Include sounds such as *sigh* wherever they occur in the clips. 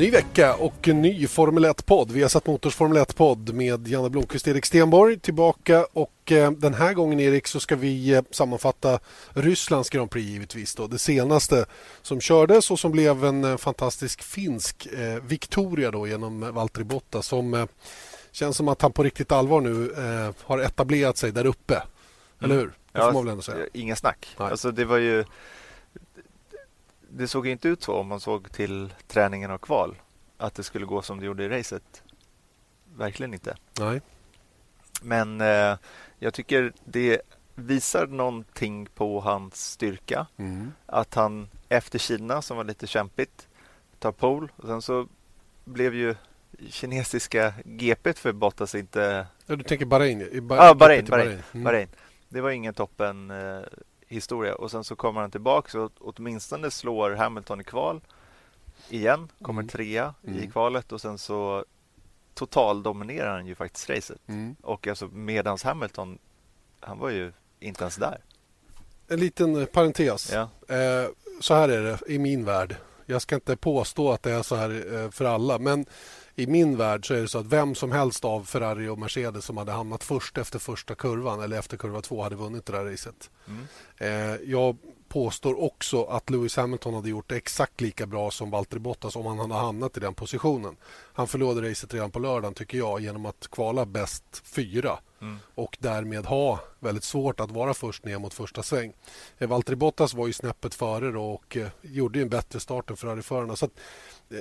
Ny vecka och ny Formel 1-podd. Vi har satt Motors Formel 1-podd med Janne Blomqvist och Erik Stenborg tillbaka. Och eh, den här gången, Erik, så ska vi eh, sammanfatta Rysslands Grand Prix givetvis. Då. Det senaste som kördes och som blev en eh, fantastisk finsk Victoria då, genom Valtteri Bottas som känns som att han på riktigt allvar nu har etablerat sig där uppe. Mm. Eller hur? Det får ja, man väl ändå säga. Inga snack. Alltså, det var ju det såg inte ut så om man såg till träningen och kval att det skulle gå som det gjorde i racet. Verkligen inte. Nej. Men eh, jag tycker det visar någonting på hans styrka. Mm. Att han efter Kina, som var lite kämpigt, tar pole. Och sen så blev ju kinesiska GP för Bottas inte... Ja, du tänker Bahrain? Ja, ah, Bahrain. Bahrain. Bahrain. Mm. Bahrain. Det var ingen toppen eh, historia och sen så kommer han tillbaka och åtminstone slår Hamilton i kval igen, kommer mm. trea mm. i kvalet och sen så totaldominerar han ju faktiskt racet. Mm. Och alltså medans Hamilton, han var ju inte ens där. En liten parentes. Ja. Eh, så här är det i min värld. Jag ska inte påstå att det är så här eh, för alla, men i min värld så är det så att vem som helst av Ferrari och Mercedes som hade hamnat först efter första kurvan eller efter kurva två hade vunnit det där racet. Mm. Eh, jag påstår också att Lewis Hamilton hade gjort det exakt lika bra som Valtteri Bottas om han hade hamnat i den positionen. Han förlorade racet redan på lördagen tycker jag genom att kvala bäst fyra mm. och därmed ha väldigt svårt att vara först ner mot första sväng. Eh, Valtteri Bottas var ju snäppet före och eh, gjorde en bättre start än Ferrari-förarna. Så att,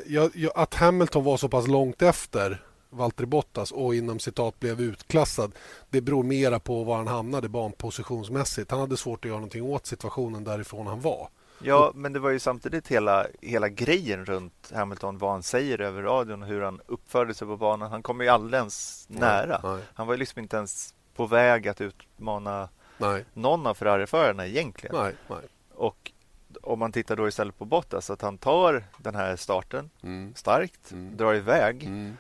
jag, jag, att Hamilton var så pass långt efter Valtteri Bottas och inom citat blev utklassad. Det beror mera på var han hamnade banpositionsmässigt. Han hade svårt att göra någonting åt situationen därifrån han var. Ja, men det var ju samtidigt hela, hela grejen runt Hamilton, vad han säger över radion och hur han uppförde sig på banan. Han kom ju alldeles nära. Nej. Han var ju liksom inte ens på väg att utmana nej. någon av Ferrari-förarna egentligen. Nej, nej. Och om man tittar då istället på Bottas, att han tar den här starten mm. starkt, mm. drar iväg. Mm.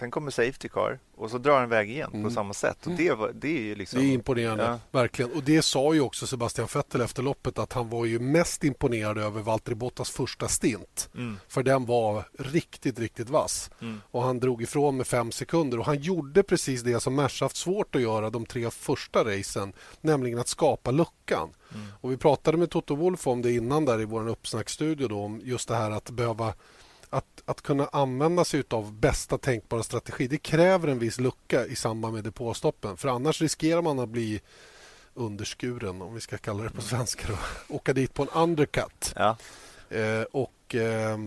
Sen kommer Safety Car och så drar han iväg igen mm. på samma sätt. Och det, var, det är ju liksom... Det är imponerande, ja. verkligen. Och det sa ju också Sebastian Vettel efter loppet att han var ju mest imponerad över Valtteri Bottas första stint. Mm. För den var riktigt, riktigt vass. Mm. Och han drog ifrån med fem sekunder och han gjorde precis det som Merca haft svårt att göra de tre första racen, nämligen att skapa luckan. Mm. Och vi pratade med Toto Wolf om det innan där i vår uppsnackstudio då, om just det här att behöva att, att kunna använda sig av bästa tänkbara strategi det kräver en viss lucka i samband med depåstoppen. För annars riskerar man att bli underskuren, om vi ska kalla det på svenska. och Åka dit på en undercut. Ja. Eh, och eh,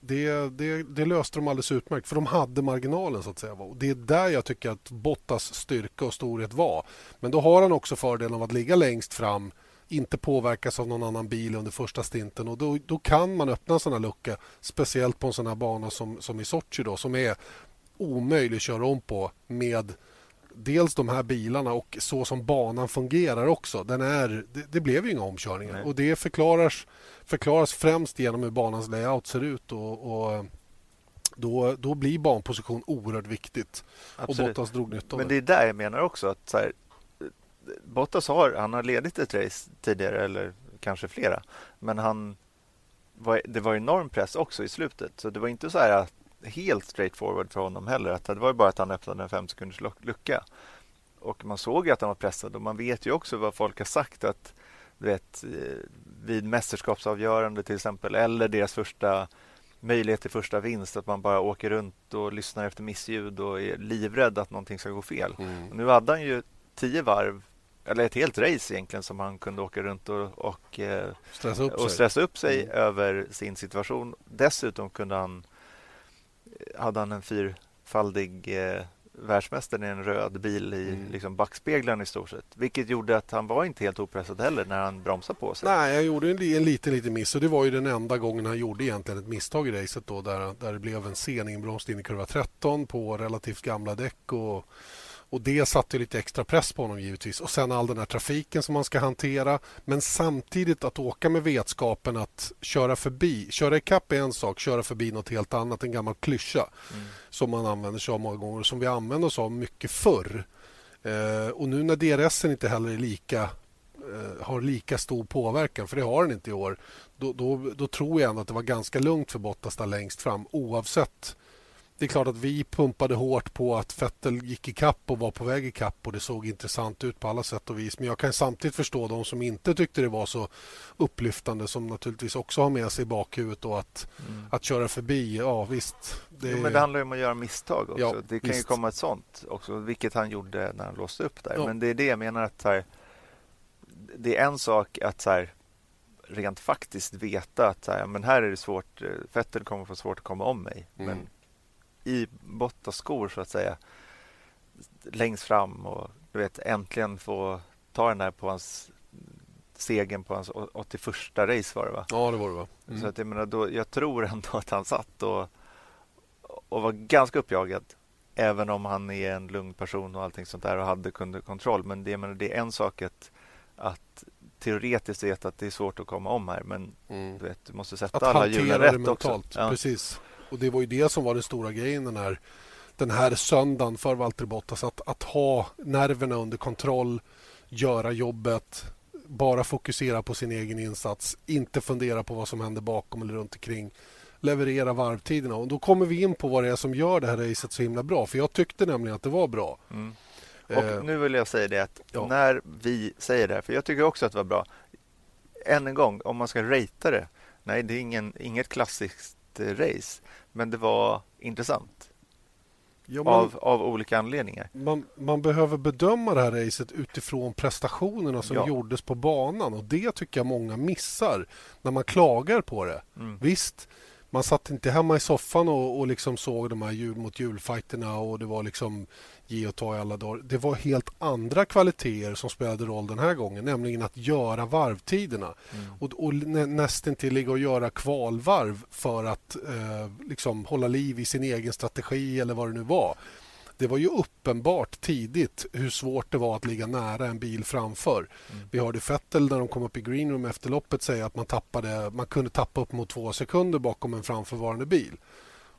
det, det, det, löste de alldeles utmärkt, för de hade marginalen. så att säga. Och det är där jag tycker att Bottas styrka och storhet var. Men då har han också fördelen av att ligga längst fram inte påverkas av någon annan bil under första stinten. Och då, då kan man öppna en sån här lucka, speciellt på en sån här bana som, som i Sochi då, som är omöjlig att köra om på med dels de här bilarna och så som banan fungerar också. Den är, det, det blev ju inga omkörningar Nej. och det förklaras, förklaras främst genom hur banans layout ser ut. och, och då, då blir banposition oerhört viktigt. Absolut. Och Bottas drog nytta av det. Men det är där jag menar också att så här, Bottas har, han har ledit ett race tidigare eller kanske flera. Men han var, det var enorm press också i slutet. Så det var inte så här helt straight forward för honom heller. Att det var bara att han öppnade en fem sekunders lucka. Och man såg att han var pressad och man vet ju också vad folk har sagt att du vet, eh, vid mästerskapsavgörande till exempel eller deras första möjlighet till första vinst att man bara åker runt och lyssnar efter missljud och är livrädd att någonting ska gå fel. Mm. nu hade han ju tio varv eller ett helt race egentligen som han kunde åka runt och, och, eh, stressa upp och stressa upp sig mm. över sin situation. Dessutom kunde han, hade han en fyrfaldig eh, världsmästaren i en röd bil i mm. liksom backspeglarna i stort sett. Vilket gjorde att han var inte helt opressad heller när han bromsade på sig. Nej, han gjorde en, en liten, liten miss och det var ju den enda gången han gjorde egentligen ett misstag i racet då där, där det blev en sen inbromsning in i kurva 13 på relativt gamla däck och och Det satte lite extra press på honom givetvis. Och sen all den här trafiken som man ska hantera. Men samtidigt att åka med vetskapen att köra förbi. Köra ikapp är en sak, köra förbi något helt annat. En gammal klyscha mm. som man använder sig av många gånger och som vi använde oss av mycket förr. Eh, och nu när DRS inte heller är lika eh, har lika stor påverkan, för det har den inte i år då, då, då tror jag ändå att det var ganska lugnt för Bottas där längst fram oavsett det är klart att vi pumpade hårt på att Vettel gick i kapp och var på väg i kapp och det såg intressant ut på alla sätt och vis. Men jag kan samtidigt förstå de som inte tyckte det var så upplyftande som naturligtvis också har med sig i bakhuvudet och att, mm. att köra förbi. Ja visst. Det... Jo, men det handlar ju om att göra misstag också. Ja, det kan visst. ju komma ett sånt också, vilket han gjorde när han låste upp där. Ja. Men det är det jag menar att här, det är en sak att så här, rent faktiskt veta att så här, men här är det svårt. Vettel kommer få svårt att komma om mig. Mm. Men i Bottas skor så att säga längst fram och du vet äntligen få ta den där på hans segern på hans 81 race var det va? Ja det var det va? Mm. Så att jag menar då, jag tror ändå att han satt och, och var ganska uppjagad även om han är en lugn person och allting sånt där och hade kunde kontroll. Men det, menar, det är en sak att, att teoretiskt veta att det är svårt att komma om här men mm. du, vet, du måste sätta att alla hjulen rätt också. Ja. Precis. Och det var ju det som var den stora grejen den här, den här söndagen för Valtteri Bottas. Att, att ha nerverna under kontroll, göra jobbet, bara fokusera på sin egen insats, inte fundera på vad som händer bakom eller runt omkring leverera varvtiderna. Och då kommer vi in på vad det är som gör det här racet så himla bra. För jag tyckte nämligen att det var bra. Mm. Och eh, nu vill jag säga det att ja. när vi säger det, för jag tycker också att det var bra. Än en gång, om man ska ratea det. Nej, det är ingen, inget klassiskt race. Men det var intressant. Ja, man, av, av olika anledningar. Man, man, behöver bedöma det här racet utifrån prestationerna som ja. gjordes på banan. Och Det tycker jag många missar när man klagar på det. Mm. Visst, man satt inte hemma i soffan och, och liksom såg de här jul mot julfighterna och det var liksom ge och ta i alla dagar. Det var helt andra kvaliteter som spelade roll den här gången, nämligen att göra varvtiderna mm. och, och nästan till ligga och göra kvalvarv för att eh, liksom hålla liv i sin egen strategi eller vad det nu var. Det var ju uppenbart tidigt hur svårt det var att ligga nära en bil framför. Mm. Vi hörde Vettel när de kom upp i greenroom efter loppet säga att man, tappade, man kunde tappa upp mot två sekunder bakom en framförvarande bil.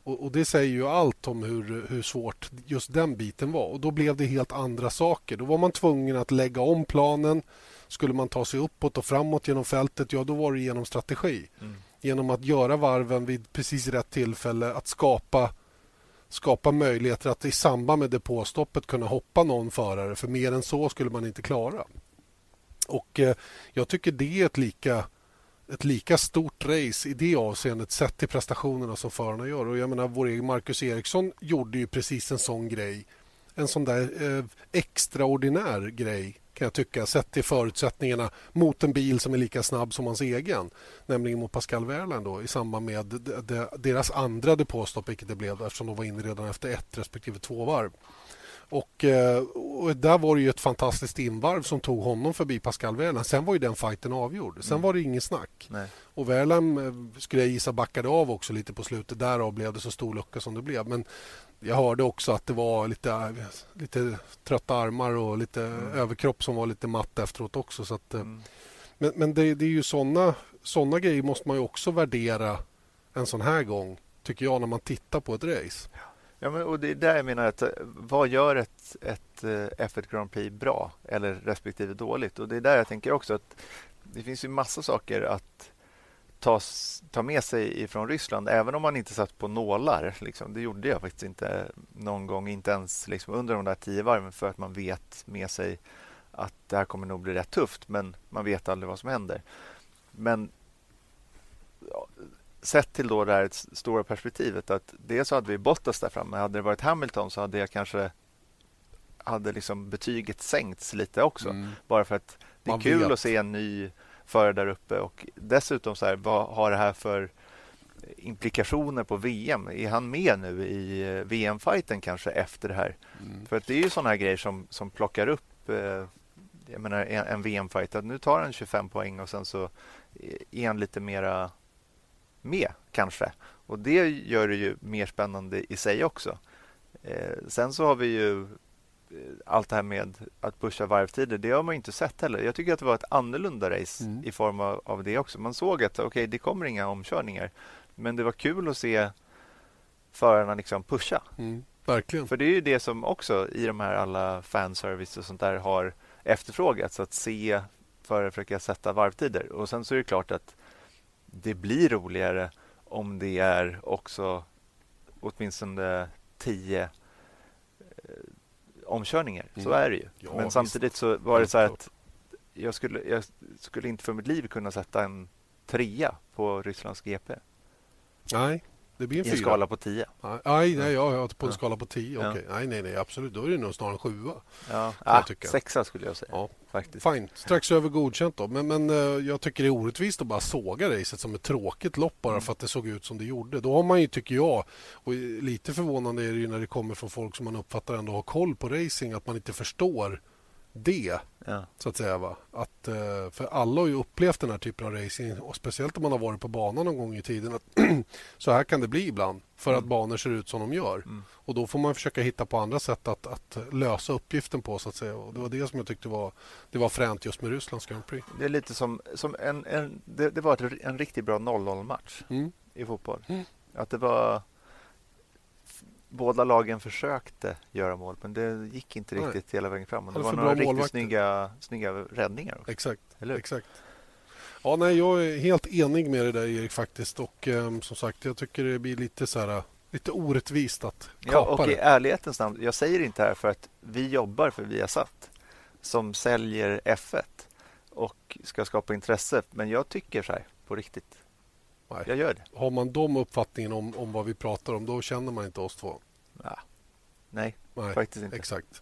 Och, och, Det säger ju allt om hur, hur svårt just den biten var. Och Då blev det helt andra saker. Då var man tvungen att lägga om planen. Skulle man ta sig uppåt och framåt genom fältet, ja då var det genom strategi. Mm. Genom att göra varven vid precis rätt tillfälle, att skapa skapa möjligheter att i samband med depåstoppet kunna hoppa någon förare. För mer än så skulle man inte klara. Och eh, Jag tycker det är ett lika ett lika stort race i det avseendet sett till prestationerna som förarna gör. Och jag menar, vår egen Marcus Eriksson gjorde ju precis en sån grej. En sån där eh, extraordinär grej kan jag tycka sett till förutsättningarna mot en bil som är lika snabb som hans egen. Nämligen mot Pascal Wehrlein då, i samband med de, de, deras andra depåstopp vilket det blev eftersom de var inne redan efter ett respektive två varv. Och, eh, och, där var det ju ett fantastiskt invarv som tog honom förbi Pascal Wehrlein. Sen var ju den fighten avgjord. Sen mm. var det ingen snack. Nej. Och Wehrlein eh, skulle jag gissa backade av också lite på slutet. Därav blev det så stor lucka som det blev. Men jag hörde också att det var lite, lite trötta armar och lite mm. överkropp som var lite matt efteråt också. Så att, eh, mm. Men, men det, det, är ju såna, såna grejer måste man ju också värdera en sån här gång, tycker jag, när man tittar på ett race. Ja, men, och det är där jag menar att vad gör ett, ett eh, F1 Grand Prix bra eller respektive dåligt? Och det är där jag tänker också att det finns ju massa saker att ta, ta med sig ifrån Ryssland, även om man inte satt på nålar. Liksom. Det gjorde jag faktiskt inte någon gång, inte ens liksom under de där tio varven för att man vet med sig att det här kommer nog bli rätt tufft, men man vet aldrig vad som händer. Men sett till då det här stora perspektivet att dels så hade vi Bottas där framme. Hade det varit Hamilton så hade jag kanske hade liksom betyget sänkts lite också. Mm. Bara för att det är Man kul vet. att se en ny förare där uppe och dessutom så här, vad har det här för implikationer på VM. Är han med nu i eh, VM-fighten kanske efter det här? Mm. För att det är ju sådana här grejer som, som plockar upp eh, jag menar, en, en VM-fight. Att nu tar han 25 poäng och sen så är han lite mera med kanske. Och det gör det ju mer spännande i sig också. Eh, sen så har vi ju allt det här med att pusha varvtider, det har man inte sett heller. Jag tycker att det var ett annorlunda race mm. i form av, av, det också. Man såg att okay, det kommer inga omkörningar. Men det var kul att se förarna liksom pusha. Mm, verkligen. För det är ju det som också i de här alla fanservice och sånt där har efterfrågats. Att se förare försöka sätta varvtider. Och sen så är det klart att det blir roligare om det är också åtminstone tio eh, omkörningar. Mm. Så är det ju. Ja, Men samtidigt så var det så att jag skulle, jag skulle inte för mitt liv kunna sätta en trea på Rysslands GP. Nej, det blir en I en skala på 10? Nej, nej, nej ja, på en skala på 10. Ja. Okay. Nej, nej, nej, absolut. Då är det nog snarare en sjua. Ja, ah, sexa skulle jag säga. Ja. Faktiskt. Fine, strax över godkänt då. Men, men uh, jag tycker det är orättvist att bara såga racet som ett tråkigt lopp bara mm. för att det såg ut som det gjorde. Då har man ju, tycker jag, och lite förvånande är det ju när det kommer från folk som man uppfattar ändå har koll på racing, att man inte förstår det. Ja. Så att säga. Va? Att, eh, för alla har ju upplevt den här typen av racing och speciellt om man har varit på banan någon gång i tiden. Att *clears throat* så här kan det bli ibland för mm. att banor ser ut som de gör. Mm. Och Då får man försöka hitta på andra sätt att, att, lösa uppgiften på. så att säga. Och Det var det som jag tyckte var, det var fränt just med Rysslands Grand Prix. Det är lite som, som en, en det, det, var en riktigt bra 0-0 match mm. i fotboll. Mm. Att det var båda lagen försökte göra mål, men det gick inte riktigt Nej. hela vägen fram. det var några riktigt snygga, snygga räddningar. Också. Exakt. exakt. Ja, nej, jag är helt enig med dig där, Erik. faktiskt. Och um, som sagt, jag tycker det blir lite så här, lite orättvist att kapa ja, och det. I ärlighetens namn, jag säger inte här för att vi jobbar för Viasat som säljer F1 och ska skapa intresse. Men jag tycker så här på riktigt. Nej. Jag gör det. Har man de uppfattningen om, om vad vi pratar om, då känner man inte oss två. Ja. Nej, Nej, faktiskt inte. Exakt.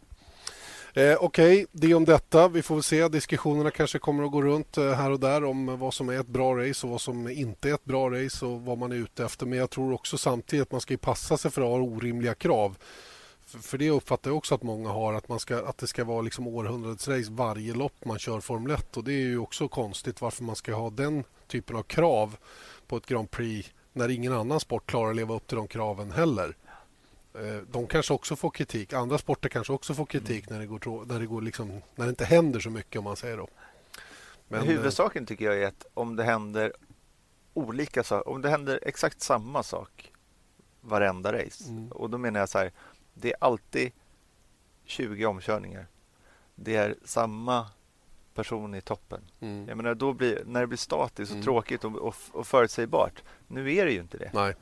Eh, Okej, okay, det om detta. Vi får väl se. Diskussionerna kanske kommer att gå runt eh, här och där om vad som är ett bra race och vad som inte är ett bra race och vad man är ute efter. Men jag tror också samtidigt att man ska passa sig för att ha orimliga krav. För, för det uppfattar jag också att många har, att, man ska, att det ska vara liksom århundradets race varje lopp man kör Formel 1. Och det är ju också konstigt varför man ska ha den typen av krav på ett Grand Prix när ingen annan sport klarar att leva upp till de kraven heller. Eh, de kanske också får kritik. Andra sporter kanske också får kritik mm. när det, går, när, det går liksom, när det inte händer så mycket om man säger då. Men, Men huvudsaken eh, tycker jag är att om det händer olika saker, om det händer exakt samma sak varenda race. Mm. Och då menar jag så här, det är alltid 20 omkörningar. Det är samma person i toppen. Mm. Jag menar, då blir, när det blir statiskt och mm. tråkigt och, och, och förutsägbart. Nu är det ju inte det. Nej,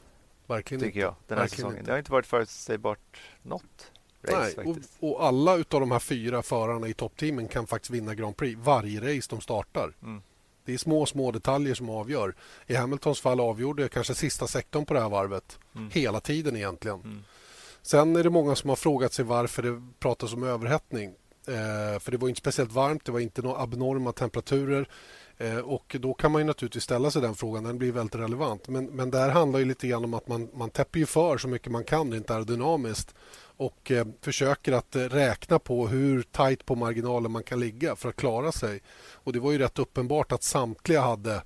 verkligen tycker inte. jag, den här säsongen. Inte. Det har inte varit förutsägbart något race Nej, och, och, alla av de här fyra förarna i toppteamen kan faktiskt vinna Grand Prix varje race de startar. Mm. Det är små, små detaljer som avgör. I Hamiltons fall avgjorde kanske sista sektorn på det här varvet. Mm. Hela tiden egentligen. Mm. Sen är det många som har frågat sig varför det pratas om överhettning. Eh, för det var inte speciellt varmt, det var inte några abnorma temperaturer. Eh, och Då kan man ju naturligtvis ställa sig den frågan. Den blir väldigt relevant. Men, men där handlar ju lite grann om att man, man täpper ju för så mycket man kan rent aerodynamiskt och eh, försöker att eh, räkna på hur tajt på marginalen man kan ligga för att klara sig. Och Det var ju rätt uppenbart att samtliga hade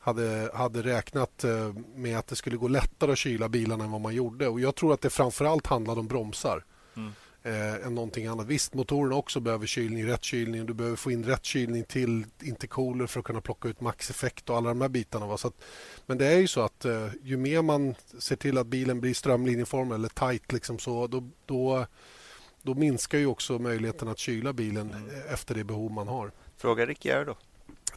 hade, hade räknat eh, med att det skulle gå lättare att kyla bilarna än vad man gjorde. Och Jag tror att det framförallt handlade om bromsar. Eh, än någonting annat. Visst, motorerna också behöver kylning, rätt kylning. Du behöver få in rätt kylning till intercooler för att kunna plocka ut maxeffekt och alla de här bitarna. Va? Så att, men det är ju så att eh, ju mer man ser till att bilen blir strömlinjeformad eller tight liksom så, då, då, då minskar ju också möjligheten att kyla bilen mm. efter det behov man har. Fråga Ricciardo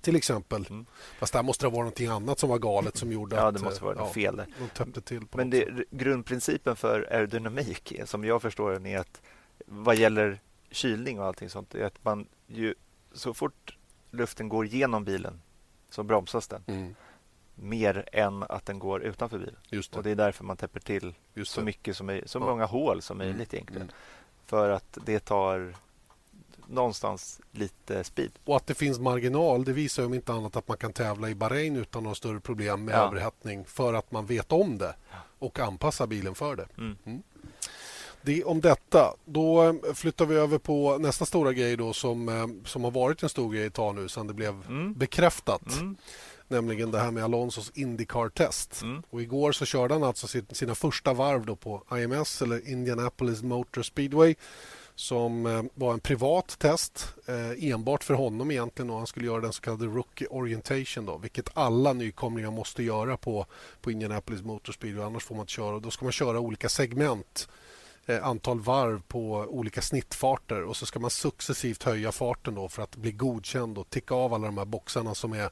till exempel. Mm. Fast där måste det vara någonting annat som var galet som gjorde ja, att... det måste vara ja, fel. De till Men det, grundprincipen för aerodynamik, som jag förstår den, är att vad gäller kylning och allting sånt, är att man ju så fort luften går genom bilen så bromsas den. Mm. Mer än att den går utanför bilen. Det. Och det är därför man täpper till så mycket som är, så många hål som möjligt mm. egentligen. Mm. För att det tar någonstans lite speed. Och att det finns marginal, det visar om inte annat att man kan tävla i Bahrain utan några större problem med ja. överhettning för att man vet om det och anpassar bilen för det. Mm. Det om detta. Då eh, flyttar vi över på nästa stora grej då som, eh, som har varit en stor grej ett tag nu sedan det blev mm. bekräftat. Mm. Nämligen det här med Alonsos Indycar-test. Mm. Och igår så körde han alltså sina första varv då på IMS eller Indianapolis Motor Speedway som eh, var en privat test enbart för honom egentligen och han skulle göra den så kallade Rookie Orientation då, vilket alla nykomlingar måste göra på, på Indianapolis Motor Speedway annars får man inte köra. Då ska man köra olika segment antal varv på olika snittfarter och så ska man successivt höja farten då för att bli godkänd och ticka av alla de här boxarna som är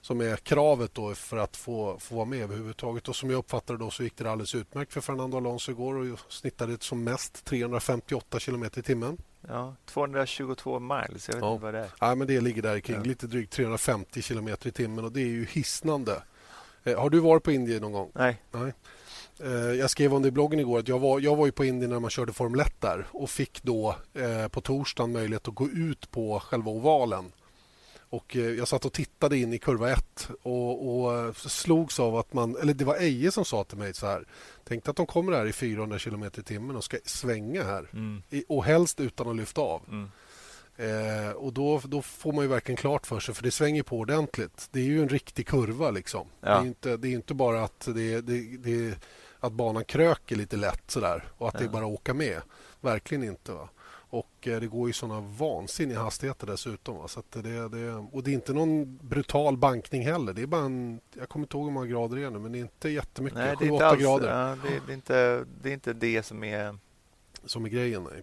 som är kravet då för att få, få vara med överhuvudtaget. Och som jag uppfattade då så gick det alldeles utmärkt för Fernando Alonso igår och snittade som mest 358 km i timmen. Ja, 222 miles, jag vet ja. inte vad det är. Ja, men det ligger där kring ja. lite drygt 350 km i timmen och det är ju hisnande. Eh, har du varit på Indien någon gång? Nej. Nej. Eh, jag skrev om det i bloggen igår att jag var, jag var ju på Indien när man körde Formel 1 där och fick då eh, på torsdagen möjlighet att gå ut på själva ovalen. Och eh, jag satt och tittade in i kurva 1 och, och eh, slogs av att man... Eller det var Eje som sa till mig så här. Tänk att de kommer här i 400 km i timmen och ska svänga här. Mm. I, och helst utan att lyfta av. Mm. Eh, och då, då får man ju verkligen klart för sig, för det svänger på ordentligt. Det är ju en riktig kurva. liksom. Ja. Det, är inte, det är inte bara att det, det, det att banan kröker lite lätt sådär och att ja. det är bara att åka med. Verkligen inte. Va? Och eh, det går ju såna vansinniga hastigheter dessutom. Va? Så det, det, och det är inte någon brutal bankning heller. Det är bara en, jag kommer inte ihåg hur många grader det är nu, men det är inte jättemycket. Nej, det är inte, alls, grader. Ja, det, det, är inte, det är inte det som är... Som är grejen, nej.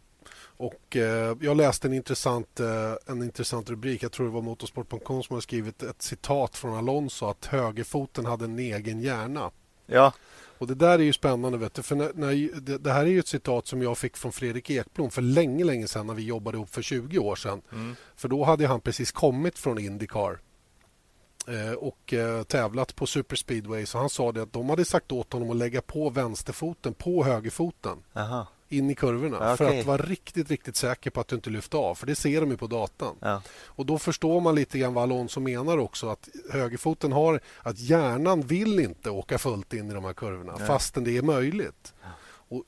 Och eh, jag läste en intressant, eh, en intressant rubrik. Jag tror det var Motorsport.com som har skrivit ett citat från Alonso att högerfoten hade en egen hjärna. Ja. Och Det där är ju spännande. Vet du, för när, när, det, det, här är ju ett citat som jag fick från Fredrik Ekblom för länge, länge sedan när vi jobbade ihop för 20 år sedan. Mm. För då hade han precis kommit från Indycar eh, och eh, tävlat på superspeedway. Så han sa det att de hade sagt åt honom att lägga på vänsterfoten på högerfoten. Aha in i kurvorna okay. för att vara riktigt, riktigt säker på att du inte lyfter av. För det ser de ju på datan. Ja. Och då förstår man lite grann vad Alonso menar också. Att högerfoten har... Att hjärnan vill inte åka fullt in i de här kurvorna Nej. fastän det är möjligt.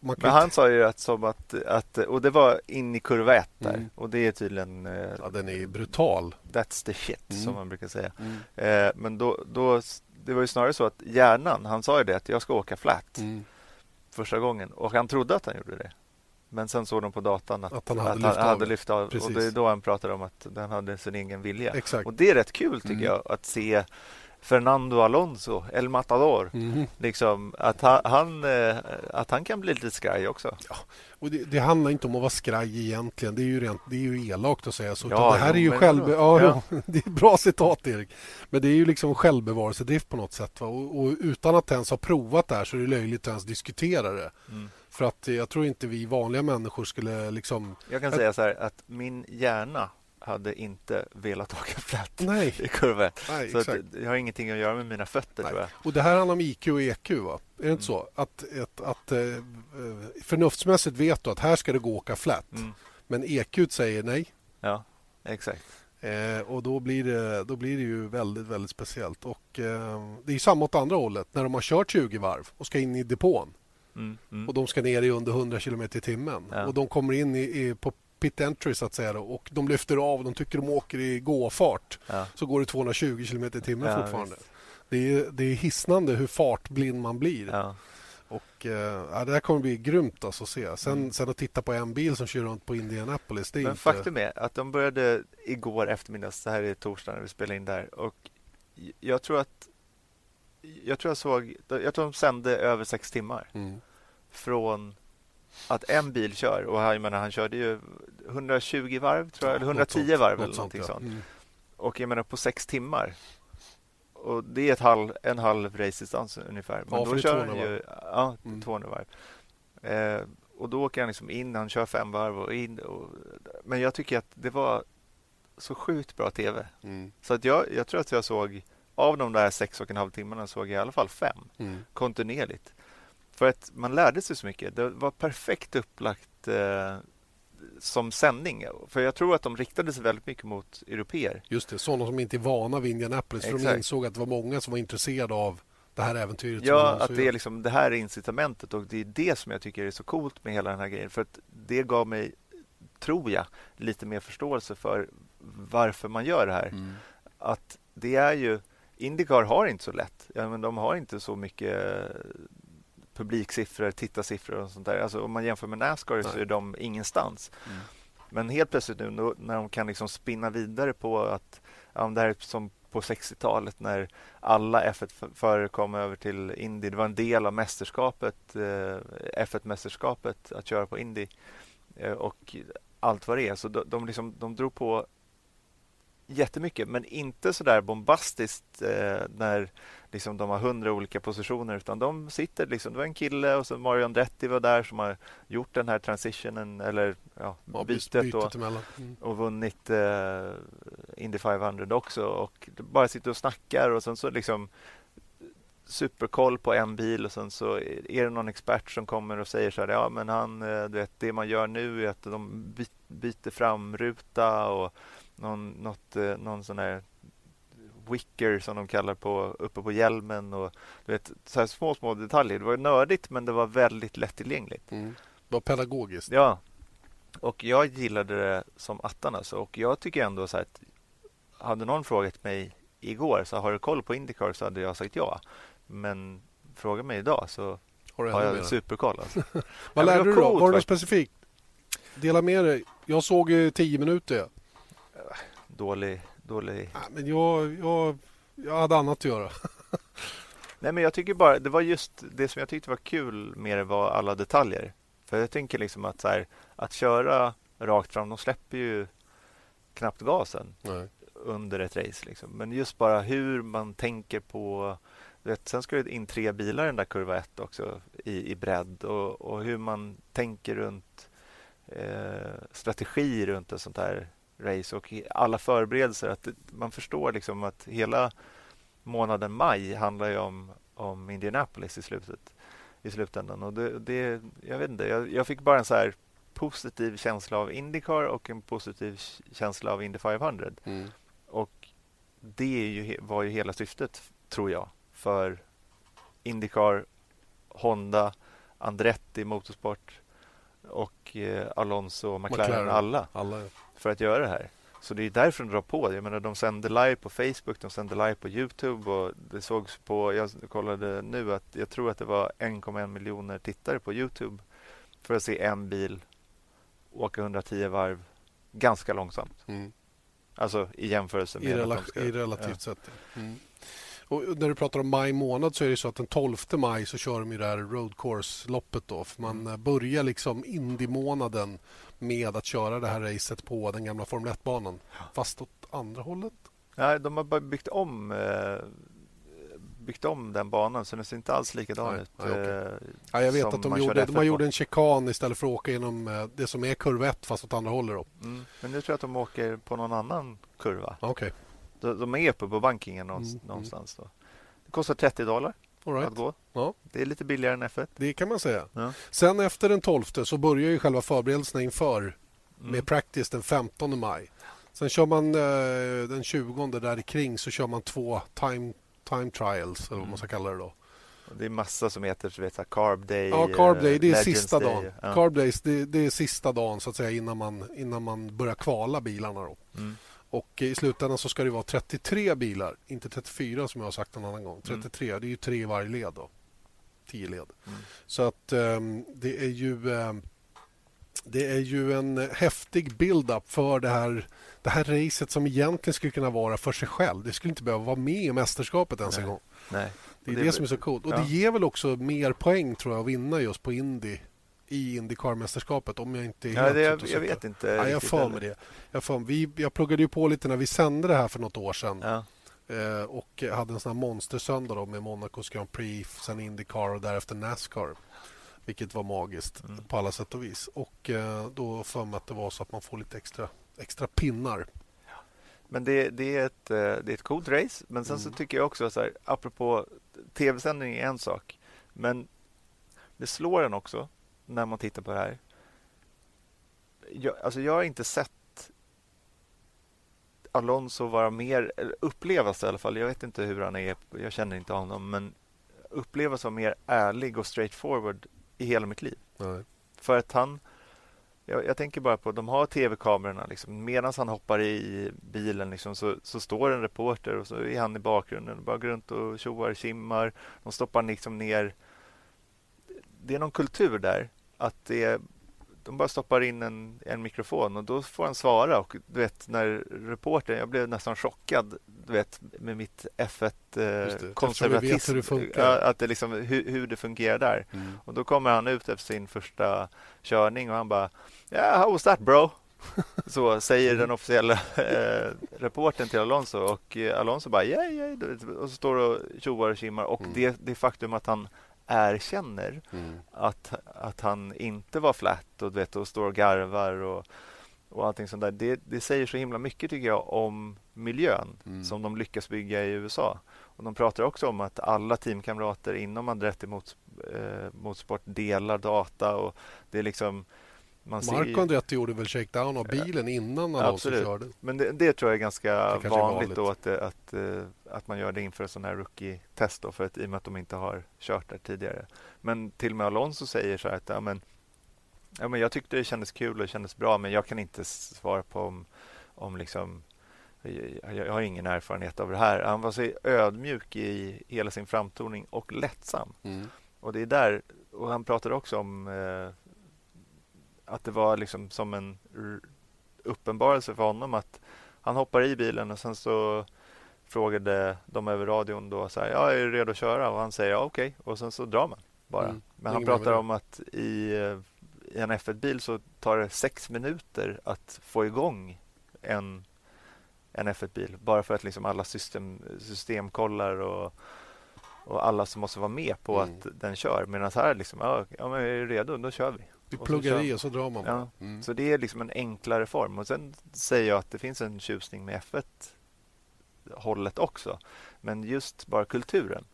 Men han sa ju att, som att, att... Och det var in i kurva ett där. Mm. Och det är tydligen... Eh, ja, den är brutal. That's the shit, mm. som man brukar säga. Mm. Eh, men då, då... Det var ju snarare så att hjärnan, han sa ju det att jag ska åka flat. Första gången och han trodde att han gjorde det. Men sen såg de på datan att, att han hade, att lyft, han hade lyft av. Precis. Och det är då han pratade om att den hade sin egen vilja. Exakt. Och det är rätt kul tycker mm. jag att se Fernando Alonso, El Matador. Mm. Liksom, att, han, han, eh, att han kan bli lite skraj också. Ja, och det, det, handlar inte om att vara skraj egentligen. Det är ju, rent, det är ju elakt att säga så. Ja, det här jo, är ju själv... Ja, ja. *laughs* det är bra citat, Erik. Men det är ju liksom självbevarelsedrift på något sätt. Och, och, utan att ens ha provat det här så är det löjligt att ens diskutera det. Mm. För att jag tror inte vi vanliga människor skulle liksom... Jag kan säga så här att min hjärna hade inte velat *laughs* åka flat Nej. i kurva Nej, så det har ingenting att göra med mina fötter. Tror jag. Och Det här handlar om IQ och EQ. Va? Är det mm. inte så? Att, att, att, eh, förnuftsmässigt vet du att här ska det gå att åka flat. Mm. Men EQ säger nej. Ja, exakt. Eh, och då blir, det, då blir det ju väldigt, väldigt speciellt. Och eh, Det är samma åt andra hållet. När de har kört 20 varv och ska in i depån. Mm, mm. Och de ska ner i under 100 km i timmen. Ja. Och de kommer in i, i, på pit entry så att säga då, och de lyfter av. De tycker de åker i gåfart. Ja. Så går det 220 km i timmen ja, fortfarande. Det är, det är hisnande hur fartblind man blir. Ja. Och, eh, det här kommer bli grymt alltså att se. Sen, mm. sen att titta på en bil som kör runt på Indianapolis. Det är Men inte... Faktum är att de började igår eftermiddag. Så här är torsdag när vi spelar in där. Och jag tror att jag tror jag såg, jag tror de sände över sex timmar. Mm. Från att en bil kör och jag menar, han körde ju 120 varv tror jag, eller 110 varv eller någonting sånt. Mm. Och jag menar på sex timmar. Och det är ett halv, en halv racedistans ungefär. Men ja, då kör han ju ja, mm. 200 varv. Eh, och då åker han liksom in, han kör fem varv och in. Och, men jag tycker att det var så sjukt bra tv. Mm. Så att jag, jag tror att jag såg av de där sex och en halv timmarna såg jag i alla fall fem mm. kontinuerligt. För att man lärde sig så mycket. Det var perfekt upplagt. Eh, som sändning. För jag tror att de riktade sig väldigt mycket mot europeer. Just det, sådana som inte är vana vid Indianapolis. För de insåg att det var många som var intresserade av det här äventyret. Ja, att det är, liksom, det här är incitamentet och det är det som jag tycker är så coolt med hela den här grejen. För att det gav mig, tror jag, lite mer förståelse för varför man gör det här. Mm. Att det är ju Indycar har inte så lätt. Ja, men de har inte så mycket publiksiffror, tittarsiffror och sånt där. Alltså, om man jämför med Nascar Nej. så är de ingenstans. Mm. Men helt plötsligt nu när de kan liksom spinna vidare på att ja, det här är som på 60-talet när alla F1-förare kom över till Indy. Det var en del av mästerskapet, eh, F1-mästerskapet att köra på Indy eh, och allt vad det är. Så de, de, liksom, de drog på jättemycket, men inte så där bombastiskt eh, när liksom, de har hundra olika positioner, utan de sitter liksom, det var en kille och så Mario Andretti var där som har gjort den här transitionen eller ja, ja bytet, bytet och, mm. och vunnit eh, Indy 500 också och bara sitter och snackar och sen så liksom superkoll på en bil och sen så är det någon expert som kommer och säger så här, ja men han, eh, du vet, det man gör nu är att de byter framruta och någon, något, eh, någon sån här wicker som de kallar på uppe på hjälmen och du vet, så här små, små detaljer. Det var nördigt men det var väldigt lättillgängligt. Mm. Det var pedagogiskt. Ja. Och jag gillade det som attan alltså. Och jag tycker ändå så här att hade någon frågat mig igår så har du koll på Indycar så hade jag sagt ja. Men fråga mig idag så har, har jag superkoll. Alltså. *laughs* Vad lärde du då? Var det något specifikt? Dela med dig. Jag såg tio minuter dålig... dålig... Ja, men jag, jag, jag hade annat att göra. *laughs* Nej, men jag tycker bara det var just det som jag tyckte var kul med det var alla detaljer. För jag tänker liksom att så här, att köra rakt fram, de släpper ju knappt gasen Nej. under ett race. Liksom. Men just bara hur man tänker på... Vet, sen ska det in tre bilar i den där kurva 1 också i, i bredd och, och hur man tänker runt eh, strategi runt ett sånt här race och alla förberedelser. Att man förstår liksom att hela månaden maj handlar ju om, om Indianapolis i slutet i slutändan. Och det, det, jag vet inte, jag, jag, fick bara en så här positiv känsla av Indycar och en positiv känsla av Indy 500. Mm. Och det ju, var ju hela syftet, tror jag, för Indycar, Honda, Andretti Motorsport och eh, Alonso och McLaren, McLaren. alla. alla för att göra det här. Så det är därför de drar på. Jag menar, de sänder live på Facebook, de sänder live på Youtube och det sågs på, jag kollade nu att jag tror att det var 1,1 miljoner tittare på Youtube för att se en bil åka 110 varv ganska långsamt. Mm. Alltså i jämförelse med... I, rela ska, i relativt ja. sett. Mm. Och när du pratar om maj månad så är det så att den 12 maj så kör de ju det här road course-loppet. Då, för man mm. börjar liksom Indy-månaden med att köra det här racet på den gamla Formel 1-banan. Fast åt andra hållet. Nej, de har bara byggt om eh, byggt om den banan så den ser inte alls likadan ut. Nej, okay. Eh, ja, jag vet att de gjorde, de har gjort en chikan istället för att åka genom eh, det som är kurva 1 fast åt andra hållet. Mm. Men nu tror jag att de åker på någon annan kurva. Okay. De, är uppe på bankingen mm, mm. någonstans. Då. Det kostar 30 dollar right. att gå. Ja. Det är lite billigare än F1. Det kan man säga. Ja. Sen efter den 12 så börjar ju själva förberedelserna inför mm. med practice den 15 maj. Sen kör man eh, den 20 där kring så kör man två time, time trials, eller vad man ska mm. kalla det då. Det är massa som heter så vet, Carb Day. Ja, Carb Day. Det är sista Day. dagen. Ja. Carb Days, det, det, är sista dagen så att säga innan man, innan man börjar kvala bilarna. Då. Mm. Och I slutändan så ska det vara 33 bilar, inte 34 som jag har sagt en annan gång. 33, mm. det är ju tre i varje led. Då. 10 led. Mm. Så att um, det är ju... Um, det är ju en häftig build-up för det här, det här racet som egentligen skulle kunna vara för sig själv. Det skulle inte behöva vara med i mästerskapet ens Nej. en gång. Nej. Det är det, det som är så coolt. Och ja. det ger väl också mer poäng tror jag att vinna just på Indy i Indycar-mästerskapet om jag inte är ja, det, jag, jag vet inte. Ja, jag för mig det. Jag, för, vi, jag pluggade ju på lite när vi sände det här för något år sedan. Ja. Eh, och hade en sån här monstersöndag då med Monacos Grand Prix, sen Indycar och därefter Nascar. Vilket var magiskt mm. på alla sätt och vis. Och eh, då för mig att det var så att man får lite extra, extra pinnar. Men det, det, är ett, eh, det är ett coolt race. Men sen mm. så tycker jag också så här, apropå tv-sändning är en sak. Men det slår en också när man tittar på det här. jag, alltså jag har inte sett Alonso vara mer, upplevas i alla fall, jag vet inte hur han är, jag känner inte honom, men upplevas som mer ärlig och straightforward i hela mitt liv. Nej. För att han, jag, jag, tänker bara på, de har tv-kamerorna liksom. Medan han hoppar i bilen liksom, så, så står en reporter och så är han i bakgrunden. Bara går runt och tjoar, simmar. De stoppar liksom ner. Det är någon kultur där. Att det de bara stoppar in en, en mikrofon och då får han svara. Och du vet, när reportern, jag blev nästan chockad du vet, med mitt F1-konservatism. Eh, att det liksom, hur, hur det fungerar där. Mm. Och Då kommer han ut efter sin första körning och han bara Yeah, how was that bro? *laughs* Så säger den officiella eh, reporten till Alonso och eh, Alonso bara yeah, yeah. Och så står och tjoar och kimmar och mm. det, det faktum att han erkänner mm. att, att han inte var flat och, vet, och står och garvar och, och allting sånt där. Det, det säger så himla mycket tycker jag om miljön mm. som de lyckas bygga i USA. Och De pratar också om att alla teamkamrater inom Andretti mot, eh, Motorsport delar data och det är liksom man Marco Andretti gjorde väl shakedown av bilen innan Alonso körde? Men det, det, tror jag är ganska vanligt, vanligt. Då att, att, eh, att man gör det inför sån här rookie-test för att, i och med att de inte har kört där tidigare. Men till och med Alonso säger så här att ja, men, ja, men jag tyckte det kändes kul och det kändes bra men jag kan inte svara på om, om liksom jag har ingen erfarenhet av det här. Han var så ödmjuk i hela sin framtoning och lättsam. Mm. Och det är där, och han pratade också om eh, att det var liksom som en uppenbarelse för honom att han hoppar i bilen och sen så frågade de över radion då så här, ja, är du redo att köra? Och han säger ja, okej. Okay. Och sen så drar man bara. Mm. Men han pratar om att i, i en F1-bil så tar det sex minuter att få igång en, en F1-bil. Bara för att liksom alla system, systemkollar och, och alla som måste vara med på mm. att den kör. Medan här liksom, ja, ja men är du redo? Då kör vi. Du pluggar i och så drar man. Ja, mm. Så det är liksom en enklare form. Och Sen säger jag att det finns en tjusning med F1-hållet också. Men just bara kulturen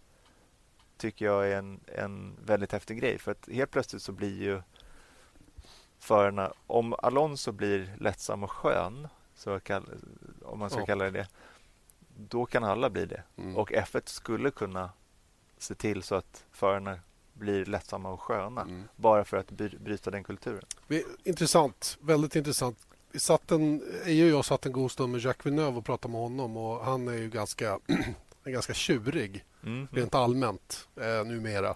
tycker jag är en, en väldigt häftig grej. För att helt plötsligt så blir ju förarna... Om Alonso blir lättsam och skön, så kall, om man ska ja. kalla det det, då kan alla bli det. Mm. Och F1 skulle kunna se till så att förarna blir lättsamma och sköna mm. bara för att bryta den kulturen. Intressant, väldigt intressant. Vi satt en, EU och jag satt en god stund med Jacques Villeneuve och pratade med honom och han är ju ganska, *clears throat* är ganska tjurig mm. rent allmänt eh, numera.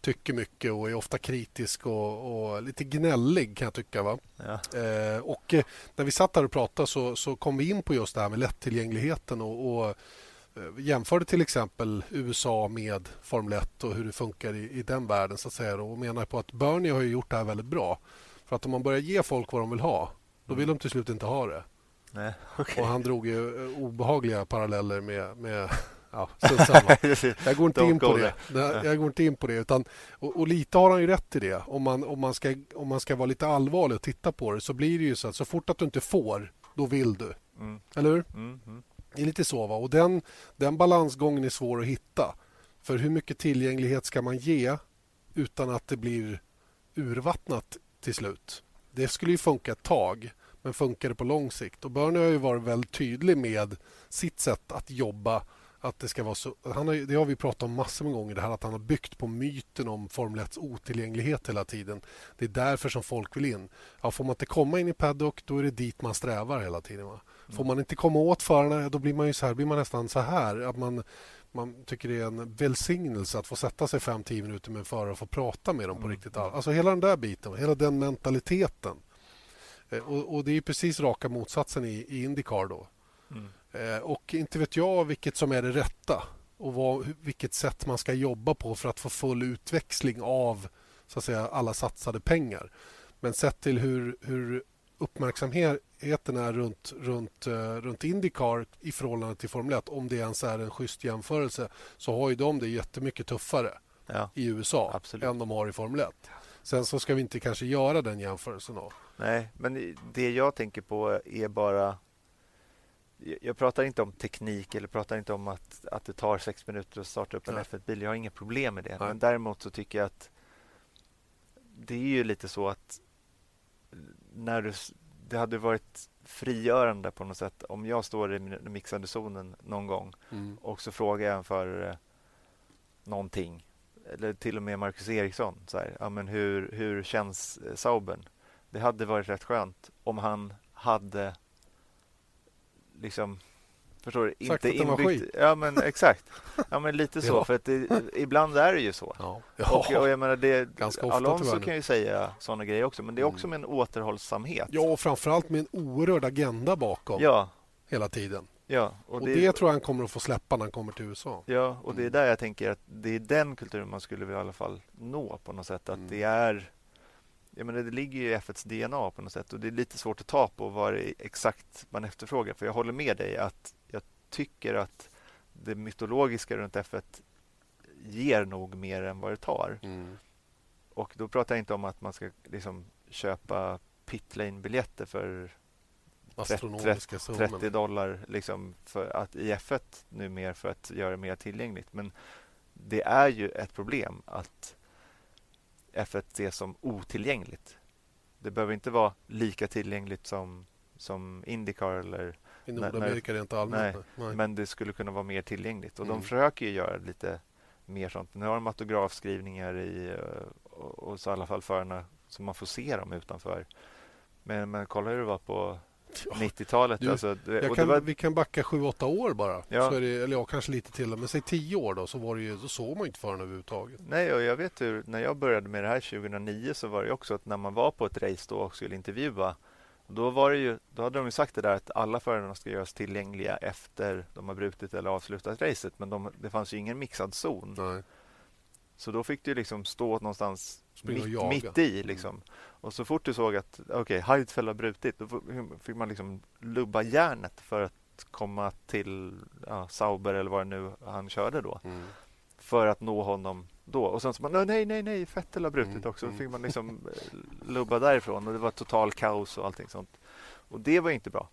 Tycker mycket och är ofta kritisk och, och lite gnällig kan jag tycka. Va? Ja. Eh, och eh, när vi satt där och pratade så, så kom vi in på just det här med lättillgängligheten och, och jämförde till exempel USA med Formel 1 och hur det funkar i, i den världen så att säga och menar på att Bernie har gjort det här väldigt bra. För att om man börjar ge folk vad de vill ha, då vill mm. de till slut inte ha det. Nej, *laughs* okay. Och han drog ju eh, obehagliga paralleller med, med *laughs* Ja, *laughs* jag går inte in på det. Jag går inte in på det. Utan, och, och, lite har han ju rätt i det. Om man, om, man ska, om man ska vara lite allvarlig och titta på det så blir det ju så att så fort att du inte får, då vill du. Mm. Eller hur? Mm, mm. Det är lite så. Va? Och den, den balansgången är svår att hitta. För hur mycket tillgänglighet ska man ge utan att det blir urvattnat till slut? Det skulle ju funka ett tag, men funkar det på lång sikt? Och Bernie har ju varit väldigt tydlig med sitt sätt att jobba att det ska vara så... Han har, det har vi pratat om massor med gånger, det här att han har byggt på myten om Formel 1 otillgänglighet hela tiden. Det är därför som folk vill in. Ja, får man inte komma in i paddock, då är det dit man strävar hela tiden. Va? Får man inte komma åt förarna, då blir man ju så här, blir man nästan så här. Att man, man tycker det är en välsignelse att få sätta sig 5-10 minuter med en förare och få prata med dem på mm. riktigt. Alltså hela den där biten, hela den mentaliteten. Eh, och, och det är precis raka motsatsen i, i Indycar då. Mm. Eh, och inte vet jag vilket som är det rätta och vad, vilket sätt man ska jobba på för att få full utväxling av så att säga, alla satsade pengar. Men sett till hur, hur uppmärksamheten är runt, runt, uh, runt Indycar i förhållande till Formel 1, om det ens är en schysst jämförelse, så har ju de det jättemycket tuffare ja, i USA absolut. än de har i Formel 1. Sen så ska vi inte kanske göra den jämförelsen. Då. Nej, men det jag tänker på är bara... Jag pratar inte om teknik eller pratar inte om att, att det tar sex minuter att starta upp en F1-bil. Jag har inga problem med det. Nej. Men däremot så tycker jag att det är ju lite så att när du, det hade varit frigörande på något sätt om jag står i den mixade zonen någon gång mm. och så frågar jag en förare någonting eller till och med Marcus Eriksson. Så här, ja, men hur, hur känns eh, Saubern? Det hade varit rätt skönt om han hade liksom Förstår du? Inte inbyggt. Ja, men exakt. Ja, men lite *laughs* så. ja. För att det, ibland är det ju så. Ja. Ja. Och, och jag menar, det, Ganska ofta, Alonso kan ju säga sådana grejer också, men det är också mm. med en återhållsamhet. Ja, och framförallt med en oerhörd agenda bakom. Ja. Hela tiden. Ja, och, och det, det, tror jag han kommer att få släppa när han kommer till USA. Ja, och det är mm. där jag tänker att det är den kulturen man skulle vilja i alla fall nå på något sätt. Att mm. det är jag menar, det ligger i F1s DNA på något sätt och det är lite svårt att ta på vad det exakt man efterfrågar. För jag håller med dig att jag tycker att det mytologiska runt F1 ger nog mer än vad det tar. Mm. Och då pratar jag inte om att man ska liksom köpa pitlane-biljetter för 30, 30 dollar liksom för att, i F1 nu mer för att göra det mer tillgängligt. Men det är ju ett problem att F1 ses som otillgängligt. Det behöver inte vara lika tillgängligt som, som Indycar eller i Nordamerika rent allmänt. Nej, nej, men det skulle kunna vara mer tillgängligt och mm. de försöker ju göra lite mer sånt. Nu har de autografskrivningar i eh, och, och så i alla fall förarna så man får se dem utanför. Men, men kolla hur det var på 90-talet. Alltså, var... Vi kan backa 7-8 år bara. Ja. Det, eller ja, kanske lite till. Men säg 10 år då, så, var det ju, då såg man inte förarna överhuvudtaget. Nej, och jag vet hur, när jag började med det här 2009 så var det också att när man var på ett race då och skulle intervjua då, var det ju, då hade de ju sagt det där att alla förarna ska göras tillgängliga efter de har brutit eller avslutat racet. Men de, det fanns ju ingen mixad zon. Nej. Så då fick du liksom stå någonstans mitt, mitt, i. Mm. Liksom. Mm. Och så fort du såg att okay, Heidfeld har brutit, då fick man liksom lubba järnet för att komma till ja, Sauber eller vad det nu han körde då. Mm. För att nå honom då. Och sen så man, nej, nej, nej, Vettel har brutit mm. också. Då fick man liksom eh, lubba därifrån och det var total kaos och allting sånt. Och det var inte bra.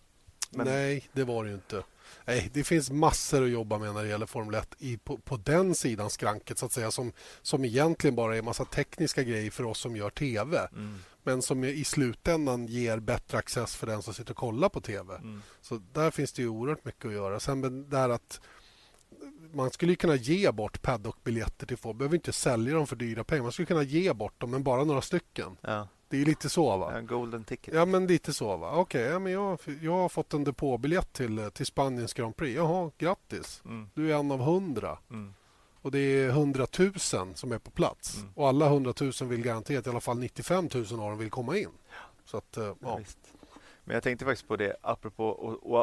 Men... Nej, det var det ju inte. Nej, det finns massor att jobba med när det gäller Formel 1 i, på, på den sidan skranket så att säga som, som egentligen bara är en massa tekniska grejer för oss som gör tv. Mm. Men som i slutändan ger bättre access för den som sitter och kollar på tv. Mm. Så där finns det ju oerhört mycket att göra. Sen det här att man skulle kunna ge bort paddockbiljetter till folk. behöver inte sälja dem för dyra pengar. Man skulle kunna ge bort dem, men bara några stycken. Ja. Det är lite så va? Ja, golden ticket. Ja men lite så va. Okej, okay, ja, men jag, jag har fått en depåbiljett till, till Spaniens Grand Prix. Jaha, grattis. Mm. Du är en av hundra. Mm. Och det är hundratusen som är på plats. Mm. Och alla hundratusen vill garanterat i alla fall 95 000 av dem vill komma in. Så att, eh, ja. Men jag tänkte faktiskt på det apropå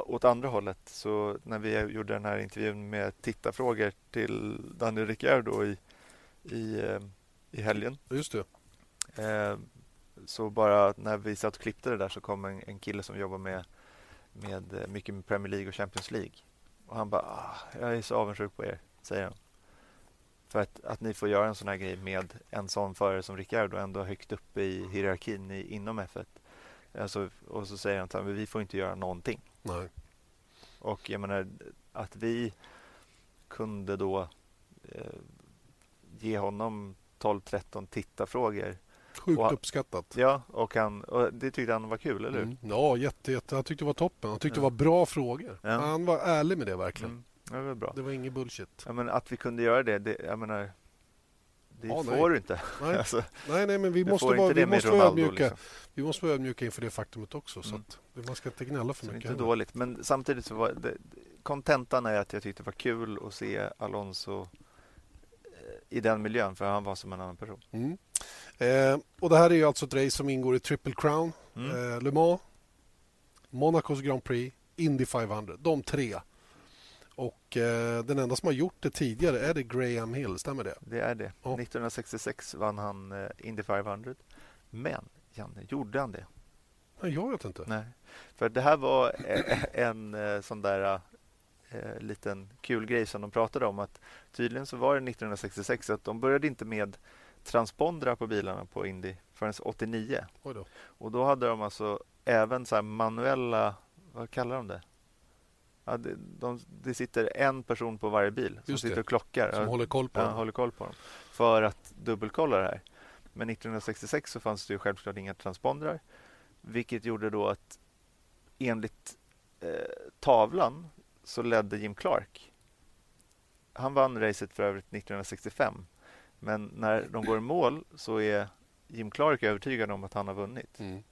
åt andra hållet. Så när vi gjorde den här intervjun med tittarfrågor till Daniel Ricciardo i, i, eh, i helgen. Just det. Eh, så bara när vi satt och klippte det där så kom en, en kille som jobbar med, med eh, mycket med Premier League och Champions League. Och han bara, ah, jag är så avundsjuk på er, säger han. För att, att ni får göra en sån här grej med en sån förare som Ricciardo ändå högt upp i hierarkin i, inom F1. Alltså, och så säger han att vi får inte göra någonting. Nej. Och jag menar att vi kunde då eh, ge honom 12-13 tittarfrågor Sjukt och, uppskattat. Ja, och, han, och det tyckte han var kul, eller hur? Mm. Ja, jätte, jätte. Han tyckte det var toppen. Han tyckte ja. det var bra frågor. Ja. Han var ärlig med det verkligen. Mm. Det var bra. Det var inget bullshit. Ja, men att vi kunde göra det, det jag menar, det ja, får nej. du inte. Nej. *laughs* alltså, nej, nej, men vi måste vara, vi måste vara ödmjuka. Liksom. Vi måste vara ödmjuka inför det faktumet också. Så mm. att man ska inte gnälla för mycket. Inte dåligt, men samtidigt så var det, kontentan är att jag tyckte det var kul att se Alonso i den miljön, för han var som en annan person. Mm. Eh, och Det här är ju alltså ett race som ingår i Triple Crown, mm. eh, Le Mans, Monacos Grand Prix, Indy 500. De tre. Och eh, Den enda som har gjort det tidigare är det Graham Hill, stämmer det? Det är det. Ja. 1966 vann han eh, Indy 500. Men, Janne, gjorde han det? Nej, jag vet inte. Nej, för det här var en, en sån där eh, liten kul grej som de pratade om. att Tydligen så var det 1966 att de började inte med transpondrar på bilarna på Indy förrän 89. Då. Och då hade de alltså även så manuella, vad kallar de det? Ja, det, de, det sitter en person på varje bil som sitter och klockar. Som håller koll på ja. Håller koll på dem. För att dubbelkolla det här. Men 1966 så fanns det ju självklart inga transpondrar. Vilket gjorde då att enligt eh, tavlan så ledde Jim Clark. Han vann racet för övrigt 1965. Men när de går i mål så är Jim Clark övertygad om att han har vunnit. Mm.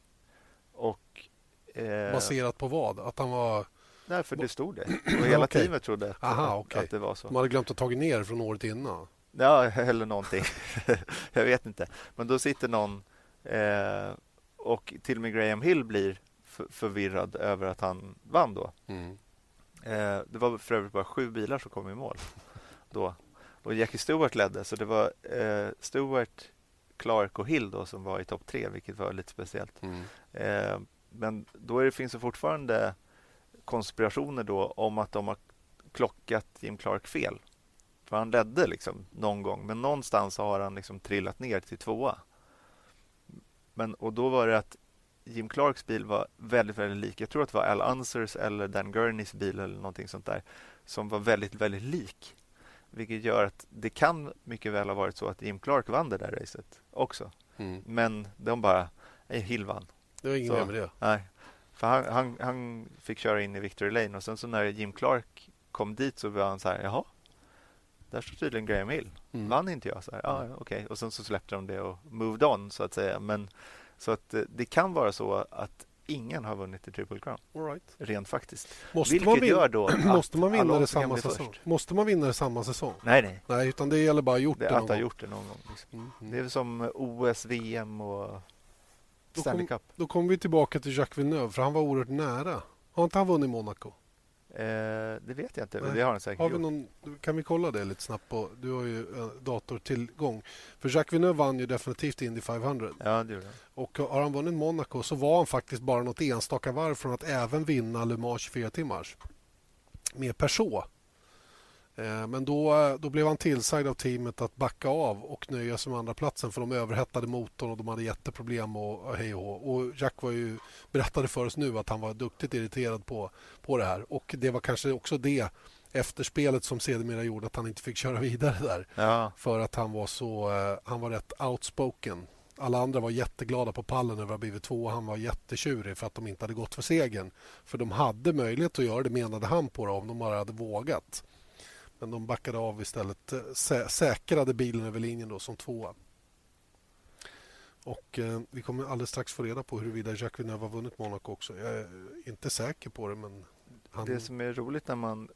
Och, eh, Baserat på vad? Att han var... Nej, för det stod det. *clears throat* Och hela okay. teamet trodde att, Aha, okay. att det var så. De hade glömt att ta ner från året innan. Ja, eller någonting. *laughs* jag vet inte. Men då sitter någon eh, och till och med Graham Hill blir förvirrad över att han vann då. Mm. Eh, det var för övrigt bara sju bilar som kom i mål då. Och Jackie Stewart ledde, så det var eh, Stewart, Clark och Hill då som var i topp tre, vilket var lite speciellt. Mm. Eh, men då det, finns det fortfarande konspirationer då om att de har klockat Jim Clark fel. För han ledde liksom någon gång, men någonstans har han liksom trillat ner till tvåa. Men, och då var det att Jim Clarks bil var väldigt, väldigt lik. Jag tror att det var Al Unsers eller Dan Gurneys bil eller någonting sånt där som var väldigt, väldigt lik. Vilket gör att det kan mycket väl ha varit så att Jim Clark vann det där racet också. Mm. Men de bara, nej, Hill vann. Det var ingen med det. Nej. För han, han, han, fick köra in i Victory Lane och sen så när Jim Clark kom dit så var han så här, jaha, där står tydligen Graham Hill. Mm. Vann inte jag? Så här, ah, okej. Okay. Och sen så släppte de det och moved on så att säga. Men så att eh, det kan vara så att ingen har vunnit i Triple Crown. All right. Rent faktiskt. Måste Vilket man vinna, gör då *clears throat* måste man vinna det samma säsong? Först. Måste man vinna det samma säsong? Nej, nej. Nej, utan det gäller bara att gjort det, det någon att ha gjort det någon gång. Liksom. Mm, mm. Det är som OS, VM och Stanley Cup. Då kommer vi tillbaka till Jacques Villeneuve, för han var oerhört nära. Har inte han vunnit Monaco? Eh, det vet jag inte, det har han säkert har vi någon, Kan vi kolla det lite snabbt? På, du har ju eh, datortillgång. För Jacques Villeneuve vann ju definitivt Indy 500. Ja, det gjorde han. Och har han vunnit Monaco så var han faktiskt bara något enstaka varv från att även vinna Le Mans 24 timmars. Med Peugeot. Eh, men då, då blev han tillsagd av teamet att backa av och nöja sig med andra platsen för de överhettade motorn och de hade jätteproblem och hej och Och Jack var ju, berättade för oss nu att han var duktigt irriterad på, på det här. Och det var kanske också det efterspelet som sedermera gjorde att han inte fick köra vidare där. Ja. För att han var så, eh, han var rätt outspoken. Alla andra var jätteglada på pallen över att ha blivit två. Han var jättetjurig för att de inte hade gått för segern. För de hade möjlighet att göra det menade han på det om de bara hade vågat. Men de backade av istället. Sä säkrade bilen över linjen då som tvåa. Och eh, Vi kommer alldeles strax få reda på huruvida Jacques Villeneuve har vunnit Monaco också. Jag är inte säker på det. men han... Det som är roligt när man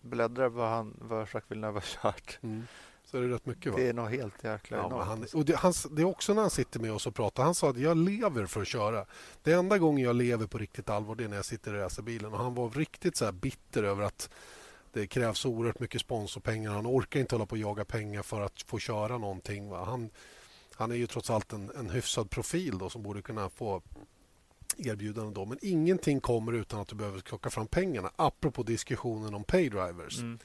bläddrar vad, han, vad Jacques Villeneuve har kört mm. Så är det rätt mycket va? Det är nog helt jäkla ja, enormt. Han, och det, han, det, är också när han sitter med oss och pratar. Han sa att jag lever för att köra. Det enda gången jag lever på riktigt allvar det är när jag sitter i racerbilen. Och han var riktigt så bitter över att det krävs oerhört mycket sponsorpengar. Han orkar inte hålla på och jaga pengar för att få köra någonting. Va? Han, han är ju trots allt en, en hyfsad profil då, som borde kunna få erbjudanden. Då. Men ingenting kommer utan att du behöver plocka fram pengarna. Apropå diskussionen om paydrivers. Mm.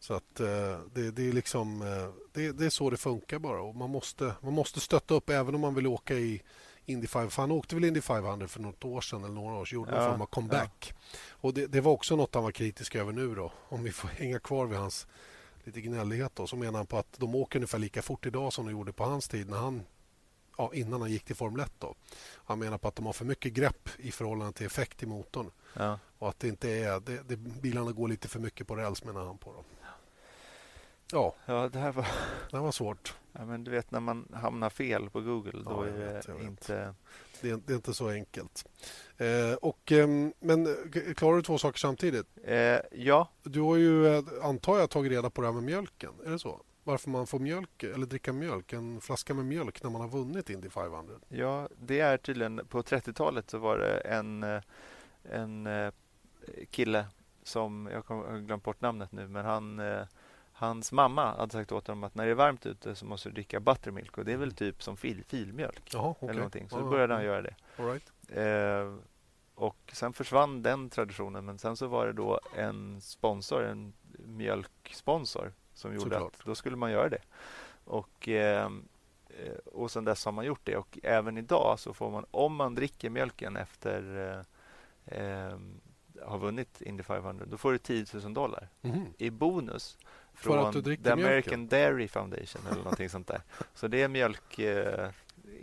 Så att eh, det, det, är liksom, eh, det, det, är så det funkar bara. Och man, måste, man måste stötta upp även om man vill åka i Indy 500. Han åkte väl Indy 500 för något år sedan eller några år sedan. Gjorde ja, form av comeback. Ja. Och det, det, var också något han var kritisk över nu då. Om vi får hänga kvar vid hans lite gnällighet då. Så menar han på att de åker ungefär lika fort idag som de gjorde på hans tid när han ja, innan han gick till Formel 1. Då. Han menar på att de har för mycket grepp i förhållande till effekt i motorn. Ja. Och att det inte är... Det, det, bilarna går lite för mycket på räls menar han på. Då. Ja, ja det här var... Det här var svårt. Ja, men du vet när man hamnar fel på Google, då ja, är det vet, inte... Det är, det är, inte så enkelt. Eh, och, eh, men klarar du två saker samtidigt? Eh, ja. Du har ju, eh, antar jag, tagit reda på det här med mjölken. Är det så? Varför man får mjölk eller dricka mjölk, en flaska med mjölk när man har vunnit Indy 500? Ja, det är tydligen... På 30-talet så var det en, eh, en eh, kille som... Jag har glömt bort namnet nu, men han Hans mamma hade sagt åt honom att när det är varmt ute så måste du dricka buttermilk och det är väl typ som fil, filmjölk. Jaha, okay. eller någonting. Så då började han göra det. Right. Eh, och sen försvann den traditionen men sen så var det då en sponsor, en mjölksponsor som gjorde Såklart. att då skulle man göra det. Och, eh, och sen dess har man gjort det och även idag så får man om man dricker mjölken efter eh, eh har vunnit Indy 500 då får du 10 000 dollar mm. i bonus från The American mjölken. Dairy Foundation eller någonting sånt där. Så det är mjölkgrej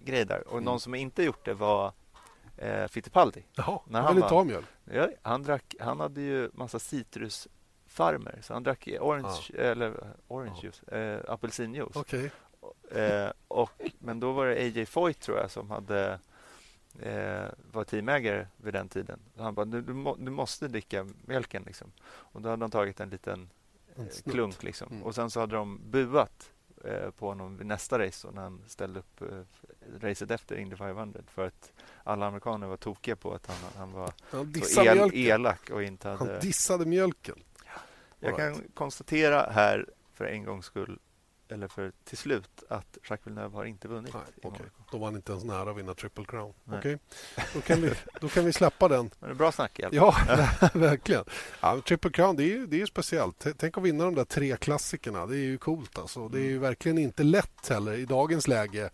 eh, där. Och mm. någon som inte gjort det var eh, Fittipaldi. Jaha, när han vill inte ha mjölk? Ja, han, drack, han hade ju massa citrusfarmer så han drack orange, ja. eller orange juice, eh, apelsinjuice. Okay. Eh, och, men då var det AJ Foyt tror jag som hade eh, var teamägare vid den tiden. Så han bara, du, du, må, du, måste dricka mjölken. Liksom. Och då hade de tagit en liten eh, klunk. Liksom. Mm. Och sen så hade de buat eh, på honom vid nästa race när han ställde upp eh, racet efter Indy 500 för att alla amerikaner var tokiga på att han, han var han så el, elak och inte hade... Han dissade mjölken. Jag right. kan konstatera här för en gångs skull eller för till slut att Jacques Villeneuve har inte vunnit. Nej, okay. Då var han inte ens nära att vinna Triple Crown. Okay. Då, kan vi, *laughs* då kan vi släppa den. Det är bra snack. Ja, *laughs* *laughs* verkligen. Ja, Triple Crown det är, ju, det är speciellt. Tänk att vinna de där tre klassikerna. Det är ju coolt. Alltså. Det är ju mm. verkligen inte lätt heller i dagens läge.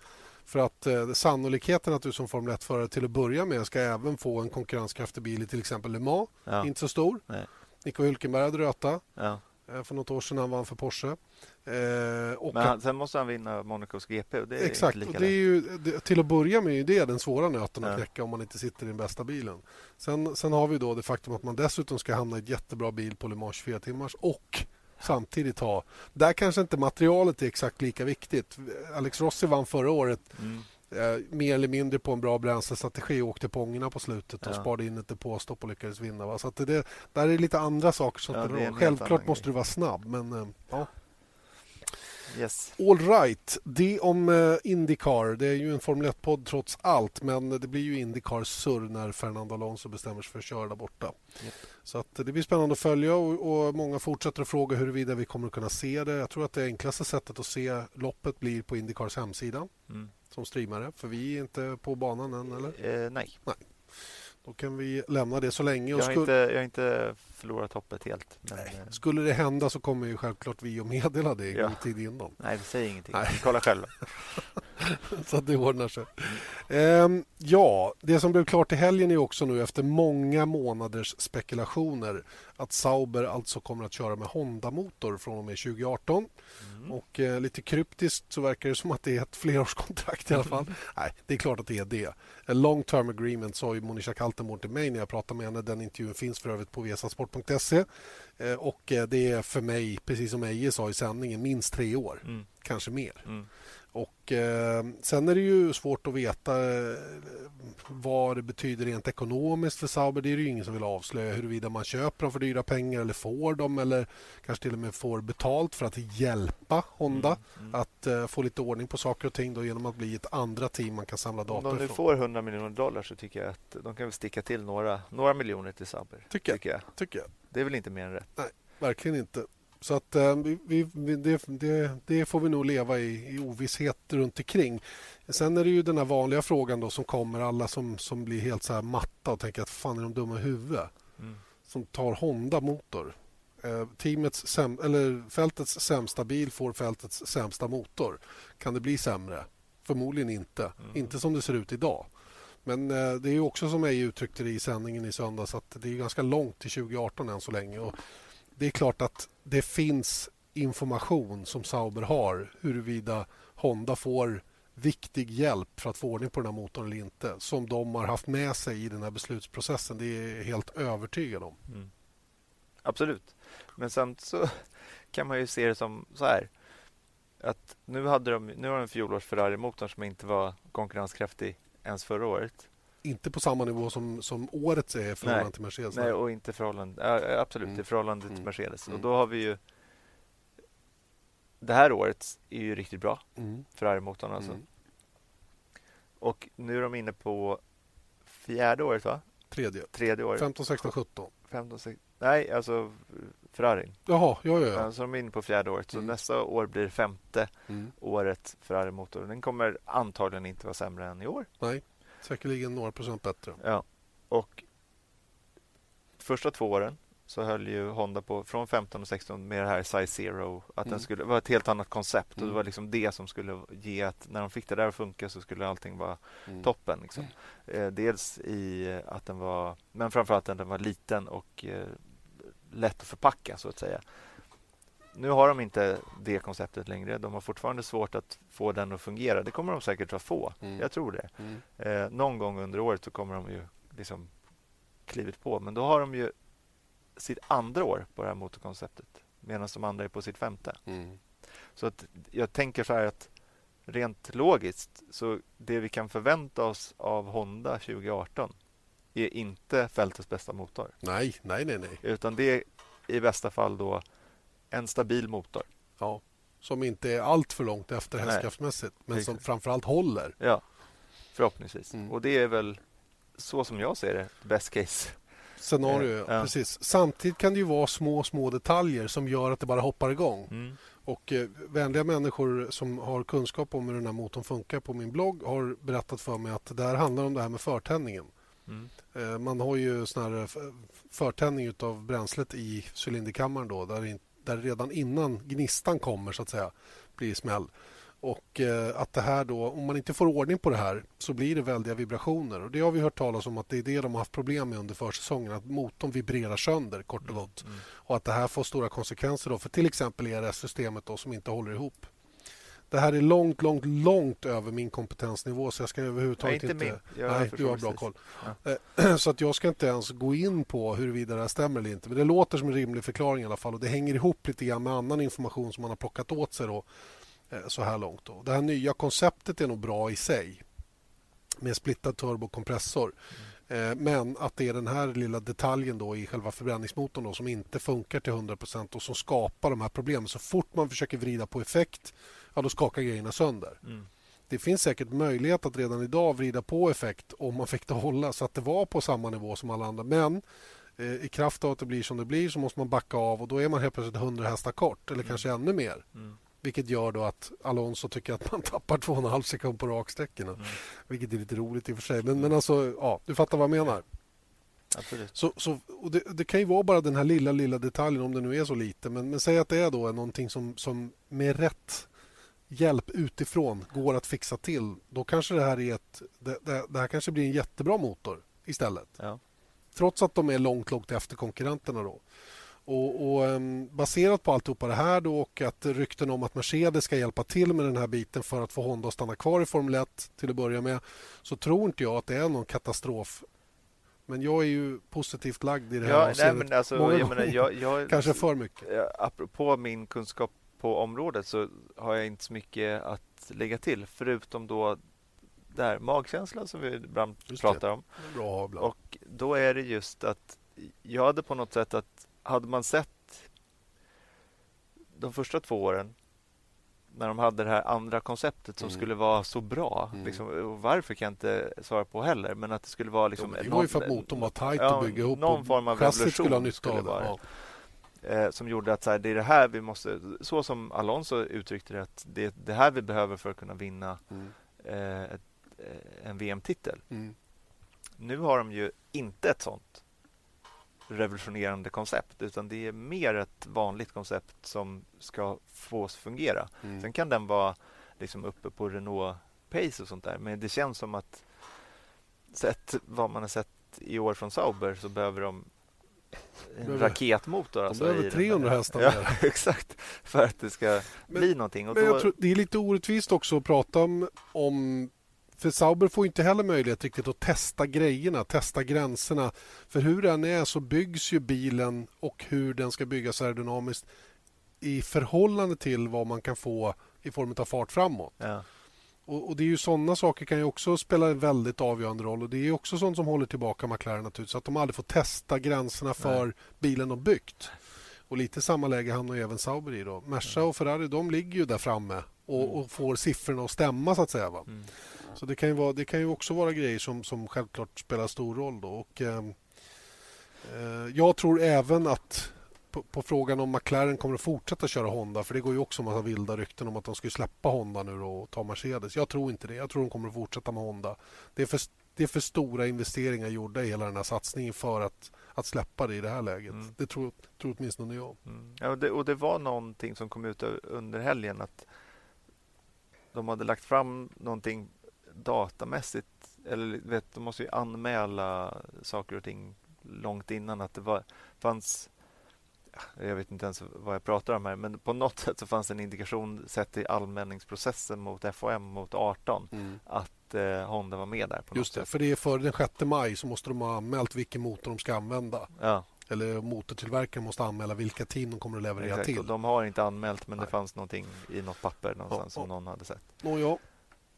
För att eh, sannolikheten att du som Formel 1-förare till att börja med ska även få en konkurrenskraftig bil i till exempel Le Mans, ja. inte så stor. Nej. Nico Hülkenberg hade röta. Ja. Eh, för något år sedan han vann för Porsche. Eh, och Men han, sen måste han vinna Monacos GP. Och det är exakt, inte lika och det är ju, det, till att börja med är det den svåra nöten att knäcka om man inte sitter i den bästa bilen. Sen, sen har vi då det faktum att man dessutom ska hamna i ett jättebra bil på Le Mans 24 timmars och samtidigt ha... Där kanske inte materialet är exakt lika viktigt. Alex Rossi vann förra året mm. Eh, mer eller mindre på en bra bränslestrategi och åkte på ångorna på slutet och ja. sparade in ett depåstopp och lyckades vinna. Va? Så att det, där är lite andra saker som ja, Självklart måste du vara snabb, men eh, ja. Yes. All right. Det om uh, Indycar. Det är ju en Formel 1-podd trots allt men det blir ju Indycar surr när Fernando Alonso bestämmer sig för att köra där borta. Yep. Så att det blir spännande att följa och, och, många fortsätter att fråga huruvida vi kommer att kunna se det. Jag tror att det enklaste sättet att se loppet blir på Indycars hemsida. Mm som streamare? För vi är inte på banan än, eller? Eh, nej. nej. Då kan vi lämna det så länge. Jag har, skulle... inte, jag har inte förlorat hoppet helt. Men... Eh, skulle det hända så kommer ju självklart vi att meddela det ja. god tid innan. Nej, vi säger ingenting. Nej. Kolla själva. *laughs* så att det ordnar sig. Ehm, ja, det som blev klart i helgen är också nu efter många månaders spekulationer att Sauber alltså kommer att köra med Honda-motor från och med 2018. Mm. Och eh, lite kryptiskt så verkar det som att det är ett flerårskontrakt i alla fall. Nej, det är klart att det är det. A long term agreement sa ju Monica Kaltenborn till mig när jag pratade med henne. Den intervjun finns för övrigt på viasasport.se. Eh, och eh, det är för mig, precis som Eje sa i sändningen, minst tre år. Mm. Kanske mer. Mm. Och eh, Sen är det ju svårt att veta eh, vad det betyder rent ekonomiskt för Sauber. Det är det ingen som vill avslöja huruvida man köper dem för dyra pengar eller får dem eller kanske till och med får betalt för att hjälpa Honda mm, mm. att eh, få lite ordning på saker och ting då, genom att bli ett andra team man kan samla data ifrån. Om de nu får 100 miljoner dollar så tycker jag att de kan väl sticka till några, några miljoner till Sauber. Tycker, tycker jag. Tycker jag. Det är väl inte mer än rätt? Nej, verkligen inte. Så att eh, vi, vi, det, det, det, får vi nog leva i, i ovisshet runt omkring. Sen är det ju den här vanliga frågan då som kommer alla som, som blir helt så här matta och tänker att fan är de dumma i huvudet? Mm. Som tar Honda-motor. Eh, teamets säm, eller fältets sämsta bil får fältets sämsta motor. Kan det bli sämre? Förmodligen inte. Mm. Inte som det ser ut idag. Men eh, det är också som jag uttryckte det i sändningen i söndags att det är ganska långt till 2018 än så länge. Och det är klart att det finns information som Sauber har huruvida Honda får viktig hjälp för att få ordning på den här motorn eller inte som de har haft med sig i den här beslutsprocessen. Det är jag helt övertygad om. Mm. Absolut. Men samt så *laughs* kan man ju se det som så här att nu, hade de, nu har de en fjolårs Ferrari-motorn som inte var konkurrenskraftig ens förra året inte på samma nivå som, som årets är i förhållande nej, till Mercedes. Nej, och inte förhållande, äh, absolut mm. i förhållande till mm. Mercedes. Mm. Och då har vi ju det här året är ju riktigt bra. Mm. Ferrari-motorn alltså. Mm. Och nu är de inne på fjärde året va? Tredje. Tredje året. 15, 16, 17. 15, 16, nej, alltså Ferrari. Jaha, ja, ja. ja. Så de är inne på fjärde året. Så mm. nästa år blir femte mm. året Ferrari-motor. Den kommer antagligen inte vara sämre än i år. Nej. Säkerligen några procent bättre. Ja. Och första två åren så höll ju Honda på från 15 och 16 med det här Size Zero. Att mm. den skulle vara ett helt annat koncept. Mm. Och Det var liksom det som skulle ge att när de fick det där att funka så skulle allting vara mm. toppen. Liksom. Eh, dels i att den var, men framförallt att den var liten och eh, lätt att förpacka så att säga. Nu har de inte det konceptet längre. De har fortfarande svårt att få den att fungera. Det kommer de säkert att få. Mm. Jag tror det. Mm. Eh, någon gång under året så kommer de ju liksom klivit på. Men då har de ju sitt andra år på det här motorkonceptet medan de andra är på sitt femte. Mm. Så att jag tänker så här att rent logiskt så det vi kan förvänta oss av Honda 2018 är inte fältets bästa motor. Nej, nej, nej, nej. Utan det är i bästa fall då en stabil motor. Ja, som inte är allt för långt efter hästkraftsmässigt men Riktigt. som framförallt håller. Ja, förhoppningsvis. Mm. Och det är väl så som jag ser det, best case scenario. Ja. Precis. Samtidigt kan det ju vara små, små detaljer som gör att det bara hoppar igång. Mm. Och eh, vänliga människor som har kunskap om hur den här motorn funkar på min blogg har berättat för mig att det här handlar om det här med förtändningen. Mm. Eh, man har ju sån här förtändning av bränslet i cylinderkammaren då, där, där redan innan gnistan kommer så att säga blir smäll. Och eh, att det här då, om man inte får ordning på det här så blir det väldiga vibrationer. Och Det har vi hört talas om att det är det de har haft problem med under försäsongen. Att motorn vibrerar sönder kort och gott. Mm. Och att det här får stora konsekvenser då för till exempel ERS-systemet som inte håller ihop. Det här är långt, långt, långt över min kompetensnivå så jag ska överhuvudtaget inte... inte nej, du har bra koll. Ja. Eh, *clears throat* så att jag ska inte ens gå in på huruvida det här stämmer eller inte. Men det låter som en rimlig förklaring i alla fall och det hänger ihop lite grann med annan information som man har plockat åt sig då Eh, så här långt. Då. Det här nya konceptet är nog bra i sig med splittad turbokompressor. Mm. Men att det är den här lilla detaljen då i själva förbränningsmotorn då, som inte funkar till 100% och som skapar de här problemen. Så fort man försöker vrida på effekt, ja, då skakar grejerna sönder. Mm. Det finns säkert möjlighet att redan idag vrida på effekt om man fick det hålla så att det var på samma nivå som alla andra. Men eh, i kraft av att det blir som det blir så måste man backa av och då är man helt plötsligt 100 hästar kort eller mm. kanske ännu mer. Mm. Vilket gör då att Alonso tycker att man *laughs* tappar 2,5 sekund på raksträckorna. Mm. Vilket är lite roligt i och för sig. Men, men alltså, ja, du fattar vad jag menar. Absolut. Så, så, det, det, kan ju vara bara den här lilla, lilla detaljen om det nu är så lite. Men, men säg att det är då någonting som, som med rätt hjälp utifrån går att fixa till. Då kanske det här är ett, det, det, det här kanske blir en jättebra motor istället. Ja. Trots att de är långt, långt efter konkurrenterna då. Och, och um, Baserat på alltihopa det här då och att rykten om att Mercedes ska hjälpa till med den här biten för att få Honda att stanna kvar i Formel 1 till att börja med så tror inte jag att det är någon katastrof men jag är ju positivt lagd i det här ja, avseendet. Alltså, jag menar, jag, jag, Kanske för mycket. Apropå min kunskap på området så har jag inte så mycket att lägga till förutom då där magkänslan som vi ibland pratar om. Bra, bra. Och då är det just att jag hade på något sätt att hade man sett de första två åren när de hade det här andra konceptet som mm. skulle vara så bra. Mm. Liksom, varför kan jag inte svara på heller. Men att det skulle vara... Liksom, det var ju för att motorn var tajt ja, att bygga ihop. Någon form av revolution skulle ha nytta av det. Eh, som gjorde att så här, det är det här vi måste... Så som Alonso uttryckte det, att det är det här vi behöver för att kunna vinna mm. eh, ett, eh, en VM-titel. Mm. Nu har de ju inte ett sånt revolutionerande koncept utan det är mer ett vanligt koncept som ska fås fungera. Mm. Sen kan den vara liksom uppe på Renault Pace och sånt där men det känns som att sett vad man har sett i år från Sauber så behöver de en raketmotor. Alltså, behöver 300 hästar *laughs* ja, exakt, för att det ska men, bli någonting. Och men då... jag tror, det är lite orättvist också att prata om, om för Sauber får inte heller möjlighet riktigt att testa grejerna, testa gränserna. För hur den är så byggs ju bilen och hur den ska byggas aerodynamiskt i förhållande till vad man kan få i form av fart framåt. Ja. Och, och, det är ju sådana saker kan ju också spela en väldigt avgörande roll och det är också sånt som håller tillbaka McLaren naturligtvis. Att de aldrig får testa gränserna för Nej. bilen de byggt. Och lite samma läge hamnar även Sauber i då. Merca och Ferrari de ligger ju där framme och, mm. och får siffrorna att stämma så att säga. Va? Mm. Så det kan ju, vara, det kan ju också vara grejer som, som självklart spelar stor roll. Då. Och, eh, eh, jag tror även att på, på, frågan om McLaren kommer att fortsätta köra Honda för det går ju också en massa vilda rykten om att de skulle släppa Honda nu och ta Mercedes. Jag tror inte det. Jag tror de kommer att fortsätta med Honda. Det är för, det är för stora investeringar gjorda i hela den här satsningen för att, att släppa det i det här läget. Mm. Det tror, tror åtminstone jag. Mm. Ja, och det, och det var någonting som kom ut under helgen att de hade lagt fram någonting datamässigt, eller vet, de måste ju anmäla saker och ting långt innan att det var, fanns jag vet inte ens vad jag pratar om här, men på något sätt så fanns en indikation sett i allmänningsprocessen mot FOM mot 18 mm. att eh, Honda var med där. På Just det, sätt. för det är före den 6 maj så måste de ha anmält vilken motor de ska använda. Ja. Eller motortillverkaren måste anmäla vilka team de kommer att leverera Exakt, till. de har inte anmält men Nej. det fanns någonting i något papper någonstans ja, som ja. någon hade sett. Oh, ja.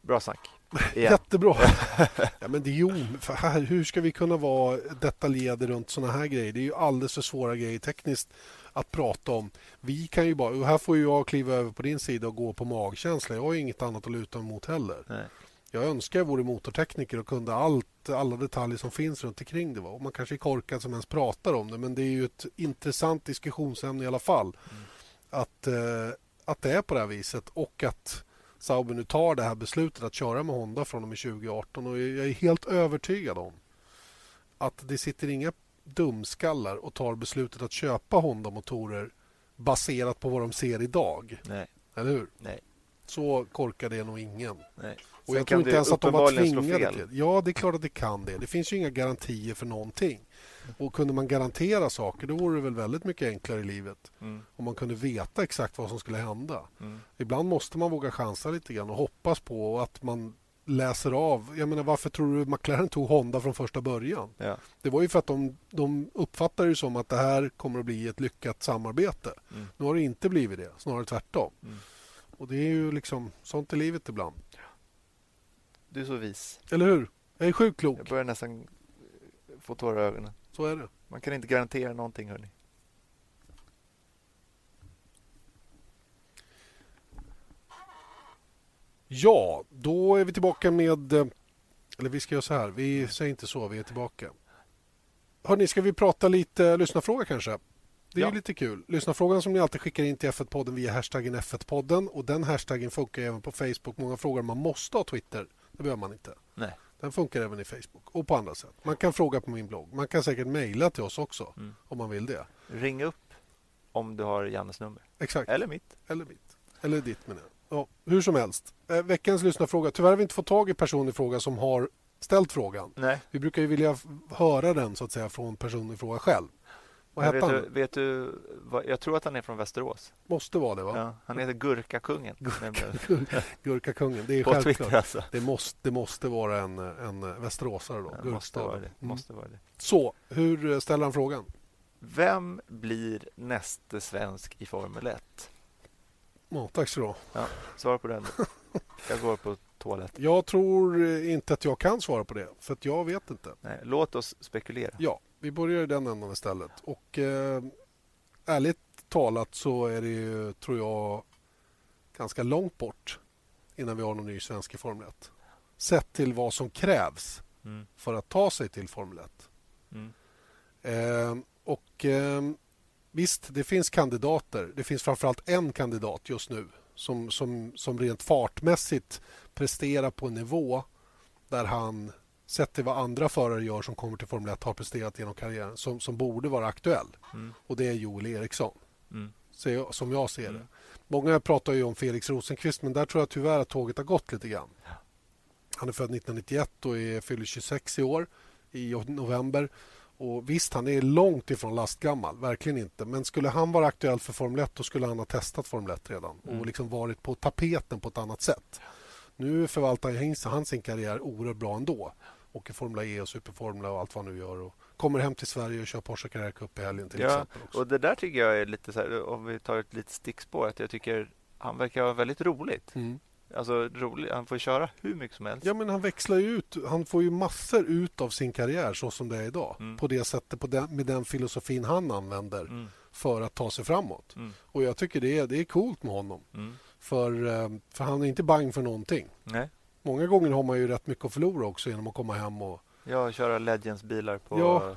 Bra snack. Igen. Jättebra. *laughs* ja, men det är ju, här, hur ska vi kunna vara detaljerade runt såna här grejer? Det är ju alldeles för svåra grejer tekniskt att prata om. Vi kan ju bara, och här får jag kliva över på din sida och gå på magkänsla. Jag har inget annat att luta mig mot heller. Nej. Jag önskar jag vore motortekniker och kunde allt, alla detaljer som finns runt omkring det. Och man kanske är korkad som ens pratar om det men det är ju ett intressant diskussionsämne i alla fall. Mm. Att, eh, att det är på det här viset och att Sauber nu tar det här beslutet att köra med Honda från och med 2018 och jag är helt övertygad om att det sitter inga dumskallar och tar beslutet att köpa Honda-motorer baserat på vad de ser idag. Nej. Eller hur? Nej. Så korkad är nog ingen. Nej. Och jag tror inte ens att de var tvingade till Ja, det är klart att det kan det. Det finns ju inga garantier för någonting. Och kunde man garantera saker då vore det väl väldigt mycket enklare i livet. Mm. Om man kunde veta exakt vad som skulle hända. Mm. Ibland måste man våga chansa lite grann och hoppas på att man läser av. Jag menar, varför tror du McLaren tog Honda från första början? Ja. Det var ju för att de, de uppfattar det som att det här kommer att bli ett lyckat samarbete. Mm. Nu har det inte blivit det, snarare tvärtom. Mm. Och det är ju liksom sånt i livet ibland. Du är så vis. Eller hur? Jag är sjukt klok. Jag börjar nästan få tårar i ögonen. Så är det. Man kan inte garantera någonting, hörni. Ja, då är vi tillbaka med... Eh, eller vi ska göra så här. Vi säger inte så, vi är tillbaka. Hörni, ska vi prata lite lyssnarfråga kanske? Det är ja. lite kul. Lyssnarfrågan som ni alltid skickar in till F1-podden via hashtaggen F1-podden. Och den hashtaggen funkar även på Facebook. Många frågar om man måste ha Twitter. Det behöver man inte. Nej. Den funkar även i Facebook och på andra sätt. Man kan fråga på min blogg. Man kan säkert mejla till oss också mm. om man vill det. Ring upp om du har Jannes nummer. Exakt. Eller mitt. Eller mitt. Eller ditt menar. Ja, hur som helst. Eh, veckans lyssnarfråga. Tyvärr har vi inte fått tag i person i fråga som har ställt frågan. Nej. Vi brukar ju vilja höra den så att säga från personen i fråga själv. Hette han? Du, vet du, vad, jag tror att han är från Västerås. Måste vara det va? Ja, han heter Gurkakungen. Gurka, Gurkakungen, det är På självklart. Twitter alltså. det, måste, det måste vara en, en västeråsare då. Ja, måste vara det. Mm. måste vara det. Så, hur ställer han frågan? Vem blir näste svensk i Formel 1? Ja, tack så du ja, Svara på den. Jag går på toalett. Jag tror inte att jag kan svara på det, för att jag vet inte. Nej, låt oss spekulera. Ja, vi börjar i den änden istället. Och eh, ärligt talat så är det ju, tror jag, ganska långt bort innan vi har någon ny svensk i Formel 1. Sett till vad som krävs mm. för att ta sig till Formel 1. Mm. Eh, och eh, Visst, det finns kandidater. Det finns framförallt en kandidat just nu som, som, som rent fartmässigt presterar på en nivå där han sett till vad andra förare gör som kommer till Formel 1 har presterat genom karriären som, som borde vara aktuell. Mm. Och det är Joel Eriksson. Mm. Så, som jag ser mm. det. Många pratar ju om Felix Rosenqvist men där tror jag tyvärr att tåget har gått lite grann. Han är född 1991 och är fyller 26 i år i november. Och Visst, han är långt ifrån lastgammal, verkligen inte. Men skulle han vara aktuell för Formel 1 då skulle han ha testat Formel 1 redan och mm. liksom varit på tapeten på ett annat sätt. Nu förvaltar han sin karriär oerhört bra ändå. Åker Formula E och Superformula och allt vad han nu gör. Och kommer hem till Sverige och kör Porsche Carrera Cup i helgen till ja, exempel. Också. Och det där tycker jag är lite så här, om vi tar ett litet stickspår, att jag tycker han verkar ha väldigt roligt. Mm. Alltså roligt, han får köra hur mycket som helst. Ja men han växlar ju ut, han får ju massor ut av sin karriär så som det är idag. Mm. På det sättet, på den, med den filosofin han använder mm. för att ta sig framåt. Mm. Och jag tycker det är, det är coolt med honom. Mm. För, eh, för han är inte bang för någonting. Nej. Många gånger har man ju rätt mycket att förlora också genom att komma hem och... Ja, köra Legends-bilar på ja,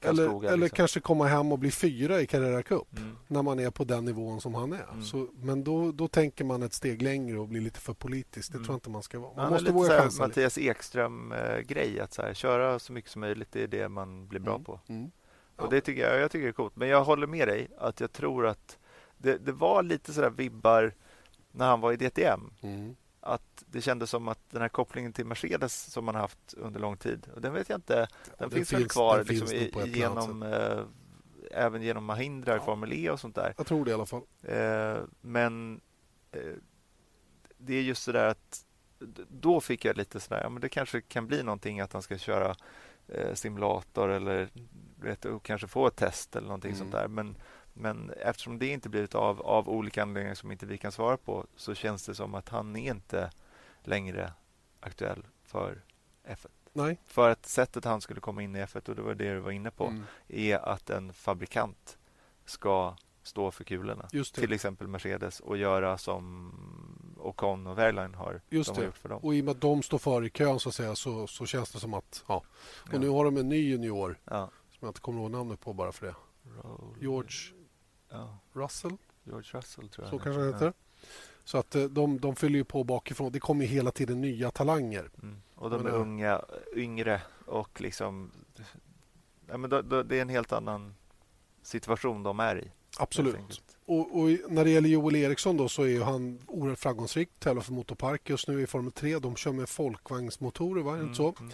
Eller, eller liksom. kanske komma hem och bli fyra i Carrera Cup mm. när man är på den nivån som han är. Mm. Så, men då, då tänker man ett steg längre och blir lite för politisk. Det mm. tror jag inte man ska vara. Man han måste våga chansa. Mattias Ekström-grej, att så här, köra så mycket som möjligt, det är det man blir bra mm. på. Mm. Och det tycker jag, jag tycker det är coolt. Men jag håller med dig att jag tror att det, det var lite sådär vibbar när han var i DTM. Mm. Att det kändes som att den här kopplingen till Mercedes som man haft under lång tid och den vet jag inte. Den, den finns, väl kvar den liksom, finns i, genom eh, även genom Mahindra ja. Formel E och sånt där. Jag tror det i alla fall. Eh, men eh, det är just det där att då fick jag lite sådär, ja men det kanske kan bli någonting att han ska köra eh, simulator eller vet, och kanske få ett test eller någonting mm. sånt där. Men, men eftersom det inte blivit av, av olika anledningar som inte vi kan svara på så känns det som att han är inte längre aktuell för F1. Nej. För att sättet han skulle komma in i F1, och det var det du var inne på, mm. är att en fabrikant ska stå för kulorna. Till exempel Mercedes och göra som Ocon och Wehrlein har, Just har gjort för dem. Och i och med att de står före i kön så, att säga, så, så känns det som att... Ja. Och ja. nu har de en ny junior ja. som jag inte kommer ihåg namnet på bara för det. Roll... George ja. Russell? George Russell tror jag. Så kanske han heter. Så att eh, de, de fyller ju på bakifrån. Det kommer hela tiden nya talanger. Mm. Och de är unga, yngre och liksom... Ja, men då, då, det är en helt annan situation de är i. Absolut. Och, och, när det gäller Joel Eriksson då så är han oerhört framgångsrik. Tävlar för Motorpark just nu i Formel 3. De kör med folkvagnsmotorer, va? Mm, så? Mm.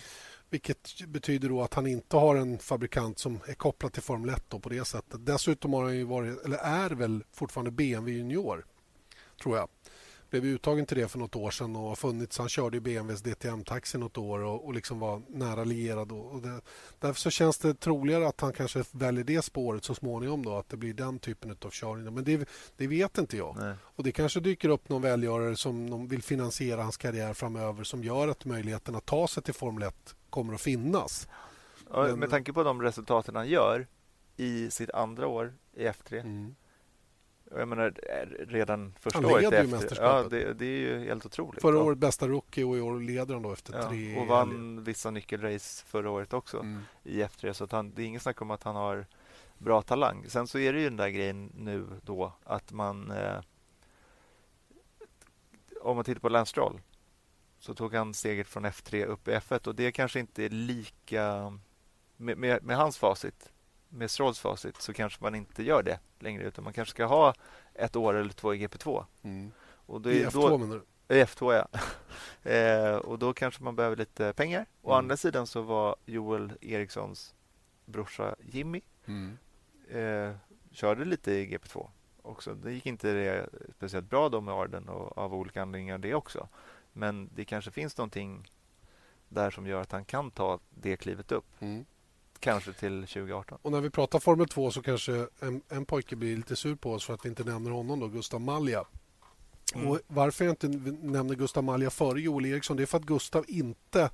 Vilket betyder då att han inte har en fabrikant som är kopplad till Formel 1 på det sättet. Dessutom har han ju varit, eller är väl fortfarande BMW junior, tror jag blev uttagen till det för något år sedan och har funnits. Han körde i BMWs DTM-taxi något år och, och liksom var nära lierad. Och, och det, därför så känns det troligare att han kanske väljer det spåret så småningom. Då, att det blir den typen av körning. Men det, det vet inte jag. Nej. Och Det kanske dyker upp någon välgörare som vill finansiera hans karriär framöver som gör att möjligheten att ta sig till Formel 1 kommer att finnas. Ja, Men, med tanke på de resultaten han gör i sitt andra år i F3 mm jag menar, redan första han året efter. mästerskapet. Ja, det, det, är ju helt otroligt. Förra året bästa rookie och i år leder han då efter ja, tre. Och vann vissa nyckelrace förra året också mm. i F3. Så han, det är inget snack om att han har bra talang. Sen så är det ju den där grejen nu då att man... Eh, om man tittar på Lance Stroll så tog han steget från F3 upp i F1 och det kanske inte är lika... Med, med, med hans facit med Strolls facit så kanske man inte gör det längre utan man kanske ska ha ett år eller två i GP2. Mm. Och I F2 då, menar du? I F2 ja. *laughs* eh, och då kanske man behöver lite pengar. Å mm. andra sidan så var Joel Erikssons brorsa Jimmy mm. eh, körde lite i GP2 också. Det gick inte det speciellt bra då med Arden och av olika anledningar det också. Men det kanske finns någonting där som gör att han kan ta det klivet upp. Mm. Kanske till 2018. Och när vi pratar Formel 2 så kanske en, en pojke blir lite sur på oss för att vi inte nämner honom, då, Gustav Malja. Mm. Och varför jag inte nämner Gustav Malja före Joel Eriksson det är för att Gustav inte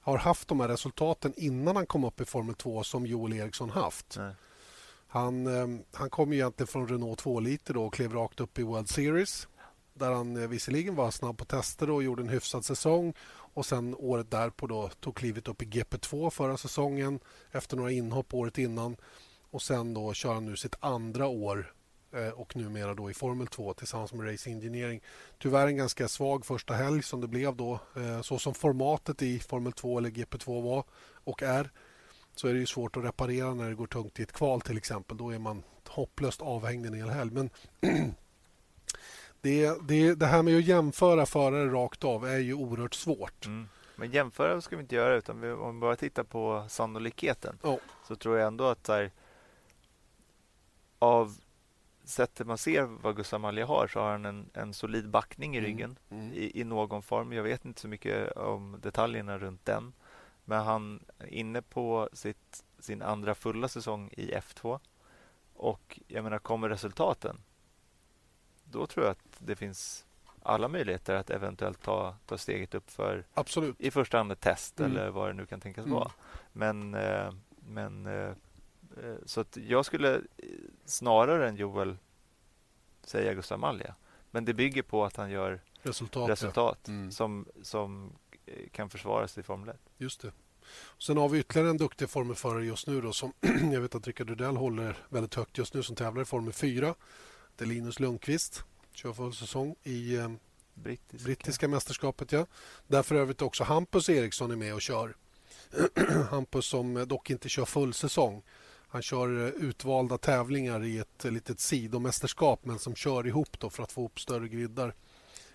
har haft de här resultaten innan han kom upp i Formel 2 som Joel Eriksson haft. Nej. Han, eh, han kom egentligen från Renault 2-liter och klev rakt upp i World Series där han eh, visserligen var snabb på tester och gjorde en hyfsad säsong och sen året därpå då tog klivet upp i GP2 förra säsongen efter några inhopp året innan. Och sen då kör han nu sitt andra år eh, och numera då i Formel 2 tillsammans med Racing Engineering. Tyvärr en ganska svag första helg som det blev då. Eh, så som formatet i Formel 2 eller GP2 var och är så är det ju svårt att reparera när det går tungt i ett kval till exempel. Då är man hopplöst avhängd en hel helg. Men *clears throat* det, det, det här med att jämföra förare rakt av är ju oerhört svårt. Mm. Men jämföra ska vi inte göra utan vi, om vi bara tittar på sannolikheten oh. så tror jag ändå att här, av sättet man ser vad Gustav Malja har så har han en, en solid backning i mm. ryggen mm. I, i, någon form. Jag vet inte så mycket om detaljerna runt den. Men han är inne på sitt, sin andra fulla säsong i F2. Och jag menar, kommer resultaten då tror jag att det finns alla möjligheter att eventuellt ta, ta steget upp för Absolut. i första hand ett test mm. eller vad det nu kan tänkas mm. vara. Men, eh, men eh, eh, så att jag skulle snarare än Joel säga Gustav Malja. Men det bygger på att han gör resultat, resultat ja. mm. som, som kan försvaras i Formel 1. Just det. Sen har vi ytterligare en duktig formelförare just nu då, som *clears throat* jag vet att Rickard Rydell håller väldigt högt just nu som tävlar i Formel 4 det är Linus Lundqvist. Kör full säsong i eh, brittiska. brittiska mästerskapet. Ja. Där för övrigt också Hampus Eriksson är med och kör. *clears throat* Hampus som dock inte kör full säsong. Han kör eh, utvalda tävlingar i ett litet sidomästerskap men som kör ihop då för att få upp större griddar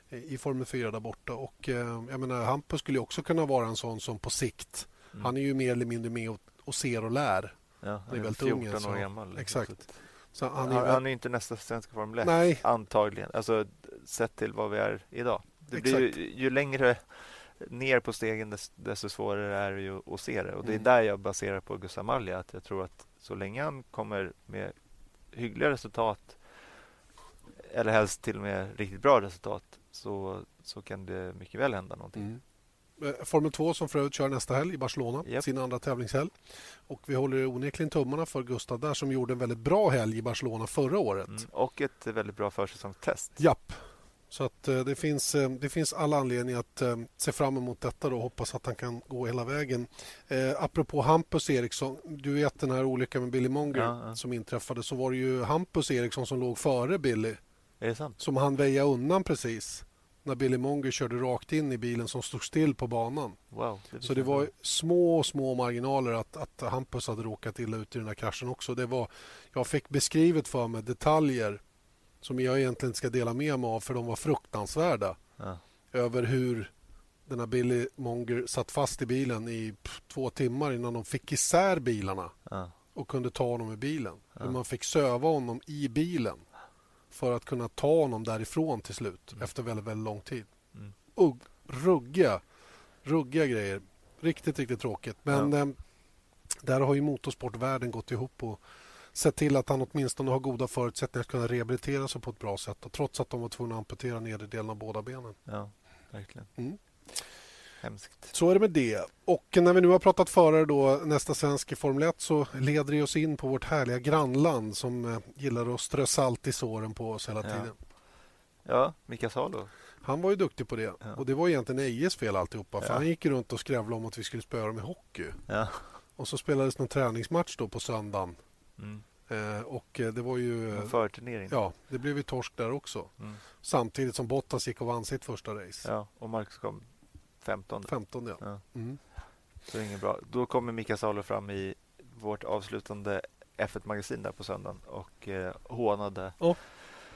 i Formel 4 där borta. Och, eh, jag menar, Hampus skulle också kunna vara en sån som på sikt... Mm. Han är ju mer eller mindre med och, och ser och lär Ja, han är väldigt 14 ung, år gammal. Exakt. Så han, är, han är inte nästa svenska Formel 1, Nej. antagligen. Alltså, sett till vad vi är idag. Det blir ju, ju, längre ner på stegen desto svårare är det ju att se det. Och Det är mm. där jag baserar på Gustav Malja. Att jag tror att så länge han kommer med hyggliga resultat eller helst till och med riktigt bra resultat så, så kan det mycket väl hända någonting. Mm. Eh, Formel 2 som för övrigt kör nästa helg i Barcelona, yep. sin andra tävlingshelg. Och vi håller onekligen tummarna för Gustav där som gjorde en väldigt bra helg i Barcelona förra året. Mm, och ett väldigt bra försäsongstest. Japp. Så att eh, det finns, eh, det finns alla anledningar att se fram emot detta och hoppas att han kan gå hela vägen. Eh, apropå Hampus Eriksson, du vet den här olyckan med Billy Monger ja, ja. som inträffade så var det ju Hampus Eriksson som låg före Billy. Som han väja undan precis när Billy Monger körde rakt in i bilen som stod still på banan. Wow, det så det var små, små marginaler att, att Hampus hade råkat illa ut i den här kraschen också. Det var, jag fick beskrivet för mig detaljer som jag egentligen inte ska dela med mig av för de var fruktansvärda. Ja. Över hur den här Billy Monger satt fast i bilen i två timmar innan de fick isär bilarna ja. och kunde ta honom i bilen. Ja. Hur man fick söva honom i bilen för att kunna ta honom därifrån till slut mm. efter väldigt, väldigt lång tid. Mm. Och ruggiga, ruggiga grejer. Riktigt, riktigt tråkigt. Men ja. eh, där har ju motorsportvärlden gått ihop och sett till att han åtminstone har goda förutsättningar att kunna rehabilitera sig på ett bra sätt. Och trots att de var tvungna att amputera nedre delen av båda benen. Ja, verkligen. Mm. Hemskt. Så är det med det. Och när vi nu har pratat förare då, nästa svensk i Formel 1 så leder det oss in på vårt härliga grannland som eh, gillar att strö salt i såren på oss hela tiden. Ja, Mika Salo. Han var ju duktig på det. Ja. Och det var egentligen Ejes fel alltihopa. Ja. För han gick runt och skrävlade om att vi skulle spöa dem i hockey. Ja. Och så spelades någon träningsmatch då på söndagen. Mm. Eh, och eh, det var ju... En förturnering. Ja, det blev ju torsk där också. Mm. Samtidigt som Bottas gick och vann sitt första race. Ja, och Marcus kom 15. 15 ja. ja. Mm. Så det är bra. Då kommer Mika Salo fram i vårt avslutande F1-magasin där på söndagen och eh, hånade oh,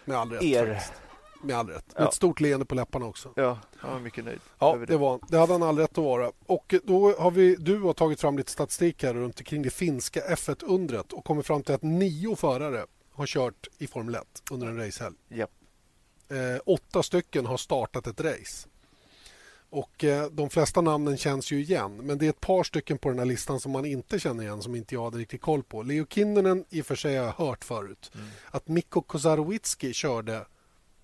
med all rätt, er. Faktiskt. Med all rätt. Med ja. ett stort leende på läpparna också. Ja, han var mycket nöjd. Ja, det. det. var Det hade han all rätt att vara. Och då har vi, du har tagit fram lite statistik här runt omkring det finska F1-undret och kommit fram till att nio förare har kört i Formel 1 under en racehelg. Yep. Eh, åtta stycken har startat ett race. Och eh, De flesta namnen känns ju igen men det är ett par stycken på den här listan som man inte känner igen som inte jag hade riktigt koll på. Leo Kinnunen i och för sig har jag hört förut. Mm. Att Mikko Kozarowicki körde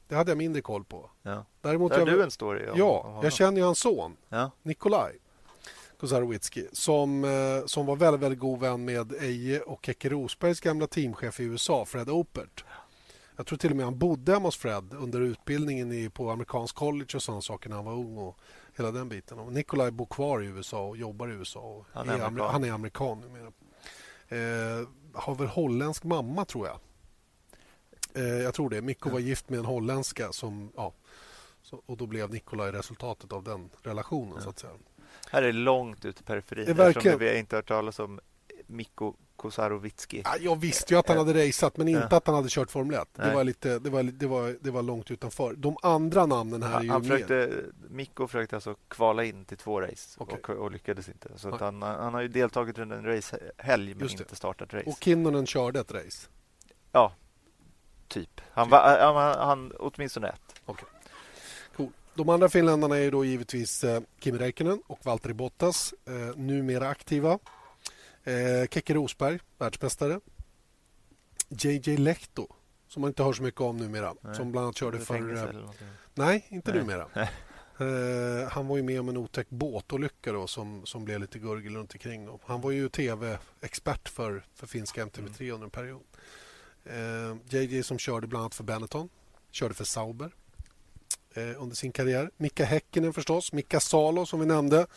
det hade jag mindre koll på. Ja. Däremot Där har du en story om, Ja, om jag känner ju hans son ja. Nikolaj Kozarowicki som, eh, som var väldigt, väldigt god vän med Eje och Keke Rosbergs gamla teamchef i USA, Fred Opert. Jag tror till och med han bodde hemma hos Fred under utbildningen i, på amerikansk college och sådana saker när han var ung. och hela den biten. Och Nikolaj bor kvar i USA och jobbar i USA. han, är amerikan. han är amerikan numera. Eh, har väl holländsk mamma, tror jag. Eh, jag tror det. Mikko var gift med en holländska som... Ja, så, och då blev Nikolaj resultatet av den relationen, ja. så att säga. Här är långt ute i periferin. Verkligen... Vi har inte hört talas om Mikko Kosarovicki. Ja, jag visste ju att han hade raceat men inte ja. att han hade kört Formel 1. Det var, lite, det, var, det, var, det var långt utanför. De andra namnen här ja, är ju han försökte, Mikko försökte alltså kvala in till två race okay. och, och, lyckades inte. Så han, han har ju deltagit under en racehelg men inte startat race. Och Kinnunen körde ett race? Ja, typ. Han. Var, han, han, åtminstone ett. Okay. Cool. De andra finländarna är då givetvis eh, Kimi Räikkönen och Valtteri Bottas, eh, numera aktiva. Eh, Keke Rosberg, världsmästare. JJ Lehto, som man inte hör så mycket om numera. Nej. Som bland annat körde för... Eh, nej, inte Nej. numera. eh, han var ju med om en otäck båtolycka då, som, som blev lite gurgel runt omkring. Då. Han var ju tv-expert för, för finska MTV3 mm. under en period. Eh, JJ som körde bland annat för Benetton, körde för Sauber eh, under sin karriär. Mika Häkkinen förstås, Mika Salo som vi nämnde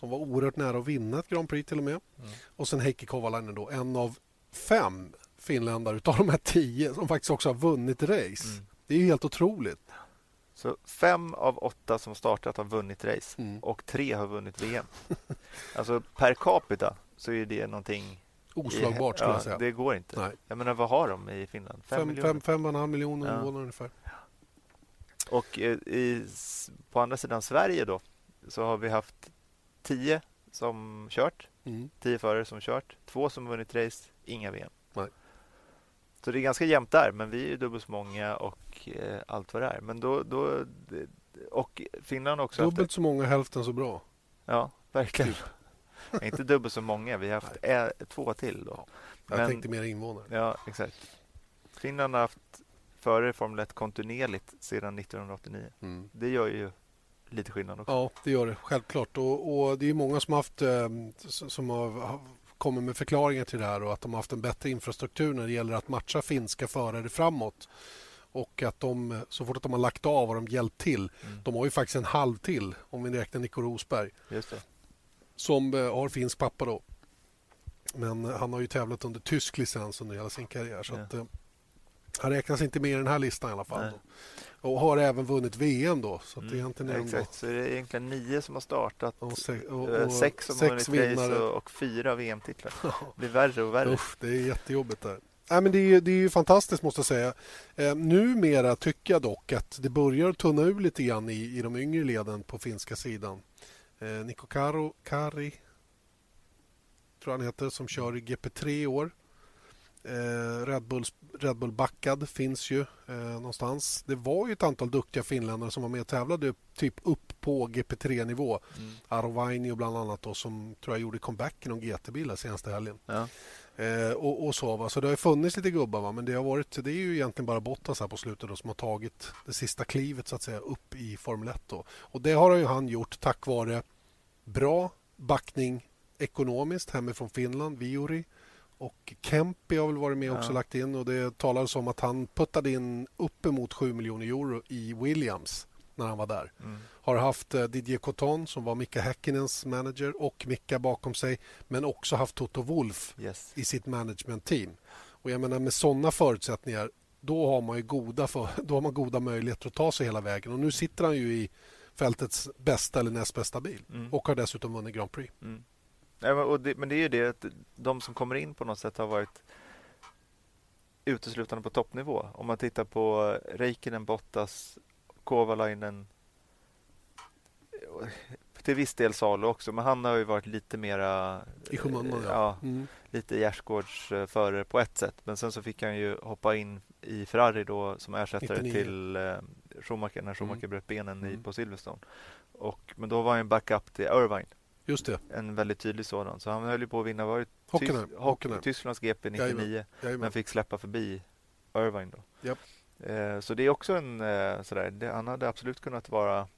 som var oerhört nära att vinna ett Grand Prix till och med. Mm. Och sen Heikki Kovalainen då, en av fem finländare utav de här tio som faktiskt också har vunnit race. Mm. Det är ju helt otroligt. Så fem av åtta som startat har vunnit race mm. och tre har vunnit VM. *laughs* alltså per capita så är det någonting Oslagbart skulle ja, jag säga. Det går inte. Nej. Jag menar, vad har de i Finland? Fem, fem miljoner? Fem, fem och en halv miljoner ja. invånare ungefär. Och eh, i, på andra sidan Sverige då så har vi haft tio som kört Mm. Tio förare som kört, två som vunnit race, inga VM. Nej. Så det är ganska jämnt där, men vi är dubbelt så många och eh, allt vad det är. Men då, då, och Finland också. Dubbelt efter... så många, hälften så bra. Ja, verkligen. Typ. Inte dubbelt så många, vi har haft ä, två till. Då. Jag men, tänkte mer invånare. Ja, exakt. Finland har haft före Formel 1 kontinuerligt sedan 1989. Mm. Det gör ju lite skillnad också. Ja, det gör det. Självklart. Och, och det är många som haft eh, som har kommit med förklaringar till det här och att de har haft en bättre infrastruktur när det gäller att matcha finska förare framåt. Och att de, så fort att de har lagt av har de hjälpt till. Mm. De har ju faktiskt en halv till, om vi räknar Nico Rosberg. Som eh, har finsk pappa då. Men han har ju tävlat under tysk licens under hela sin karriär. Så ja. att, eh, han räknas inte med i den här listan i alla fall. Och har även vunnit VM då. Så mm. egentligen är Exakt, så det är egentligen nio som har startat. Och se, och, och, sex som sex har vunnit race och, och fyra VM-titlar. Det blir värre och värre. Usch, det är jättejobbigt där. Nej, men det, är, det är fantastiskt måste jag säga. Eh, numera tycker jag dock att det börjar tunna ur lite grann i, i de yngre leden på finska sidan. Eh, Niko Karo, Kari tror han heter, som kör i GP3 i år. Eh, Red, Bulls, Red Bull backad finns ju eh, någonstans. Det var ju ett antal duktiga finländare som var med och tävlade typ upp på GP3-nivå. Mm. Arvainio bland annat då, som tror jag gjorde comeback i någon GT-bil senaste helgen. Ja. Eh, och, och, så, va? så det har funnits lite gubbar va? men det har varit det är ju egentligen bara Bottas här på slutet då, som har tagit det sista klivet så att säga upp i Formel 1. Då. Och det har ju han gjort tack vare bra backning ekonomiskt hemifrån Finland, Viuri och Kempi har väl varit med också ja. lagt in och det talades om att han puttade in uppemot 7 miljoner euro i Williams när han var där. Mm. Har haft eh, Didier Coton som var Mika Häkkinens manager och Mika bakom sig men också haft Toto Wolf yes. i sitt management-team. Och jag menar med sådana förutsättningar då har man ju goda, för, *laughs* då har man goda möjligheter att ta sig hela vägen. Och nu sitter han ju i fältets bästa eller näst bästa bil mm. och har dessutom vunnit Grand Prix. Mm. Ja, det, men det är ju det att de som kommer in på något sätt har varit uteslutande på toppnivå. Om man tittar på Räikkönen, Bottas, Kovalainen till viss del Salo också, men han har ju varit lite mera... I skymundan, ja. ja mm. Lite gärdsgårdsförare på ett sätt. Men sen så fick han ju hoppa in i Ferrari då som ersättare 99. till eh, Schumacher när Schumacher mm. bröt benen mm. i, på Silverstone. Och, men då var han en backup till Irvine Just det. En väldigt tydlig sådan. Så han höll ju på att vinna var Hockenheim. Hockenheim. Tysklands GP 99 Jajamän. Jajamän. men fick släppa förbi Irvine. Då. Yep. Eh, så det är också en eh, sådär, det, han hade absolut kunnat vara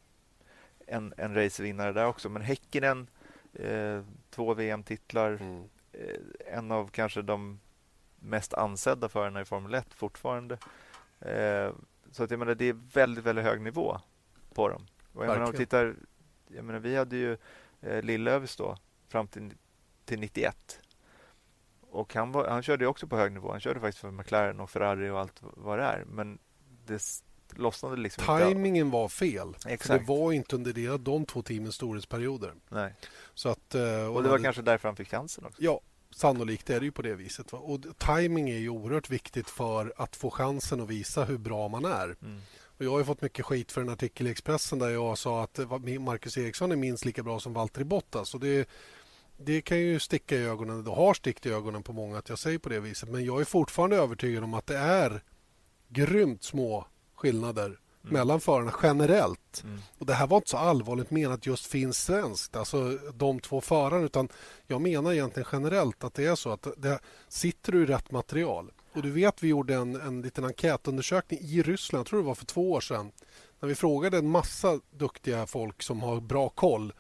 en, en racevinnare där också. Men Häckenen, eh, två VM-titlar, mm. en av kanske de mest ansedda förarna i Formel 1 fortfarande. Så att jag menar, det är väldigt, väldigt hög nivå på dem. Och jag menar, om tittar, jag menar, vi hade ju eh, Lillövs då fram till, till 91. Och han, var, han körde också på hög nivå. Han körde faktiskt för McLaren och Ferrari och allt vad det är. Men det lossnade liksom Timingen inte. var fel. Exakt. det var inte under det, de två teamens storhetsperioder. Nej. Så att, eh, och, och det var kanske därför han fick chansen också. Ja, sannolikt är det ju på det viset. Va? Och timing är ju oerhört viktigt för att få chansen att visa hur bra man är. Mm. Och jag har fått mycket skit för en artikel i Expressen där jag sa att Marcus Eriksson är minst lika bra som Valtteri Bottas. Och det, det kan ju sticka i ögonen, det har stickt i ögonen på många att jag säger på det viset. Men jag är fortfarande övertygad om att det är grymt små skillnader mm. mellan förarna generellt. Mm. Och Det här var inte så allvarligt menat just finns svenskt, alltså de två förarna. Utan jag menar egentligen generellt att det är så att det, sitter du i rätt material och du vet, vi gjorde en, en liten enkätundersökning i Ryssland, jag tror det var för två år sedan. När vi frågade en massa duktiga folk som har bra koll.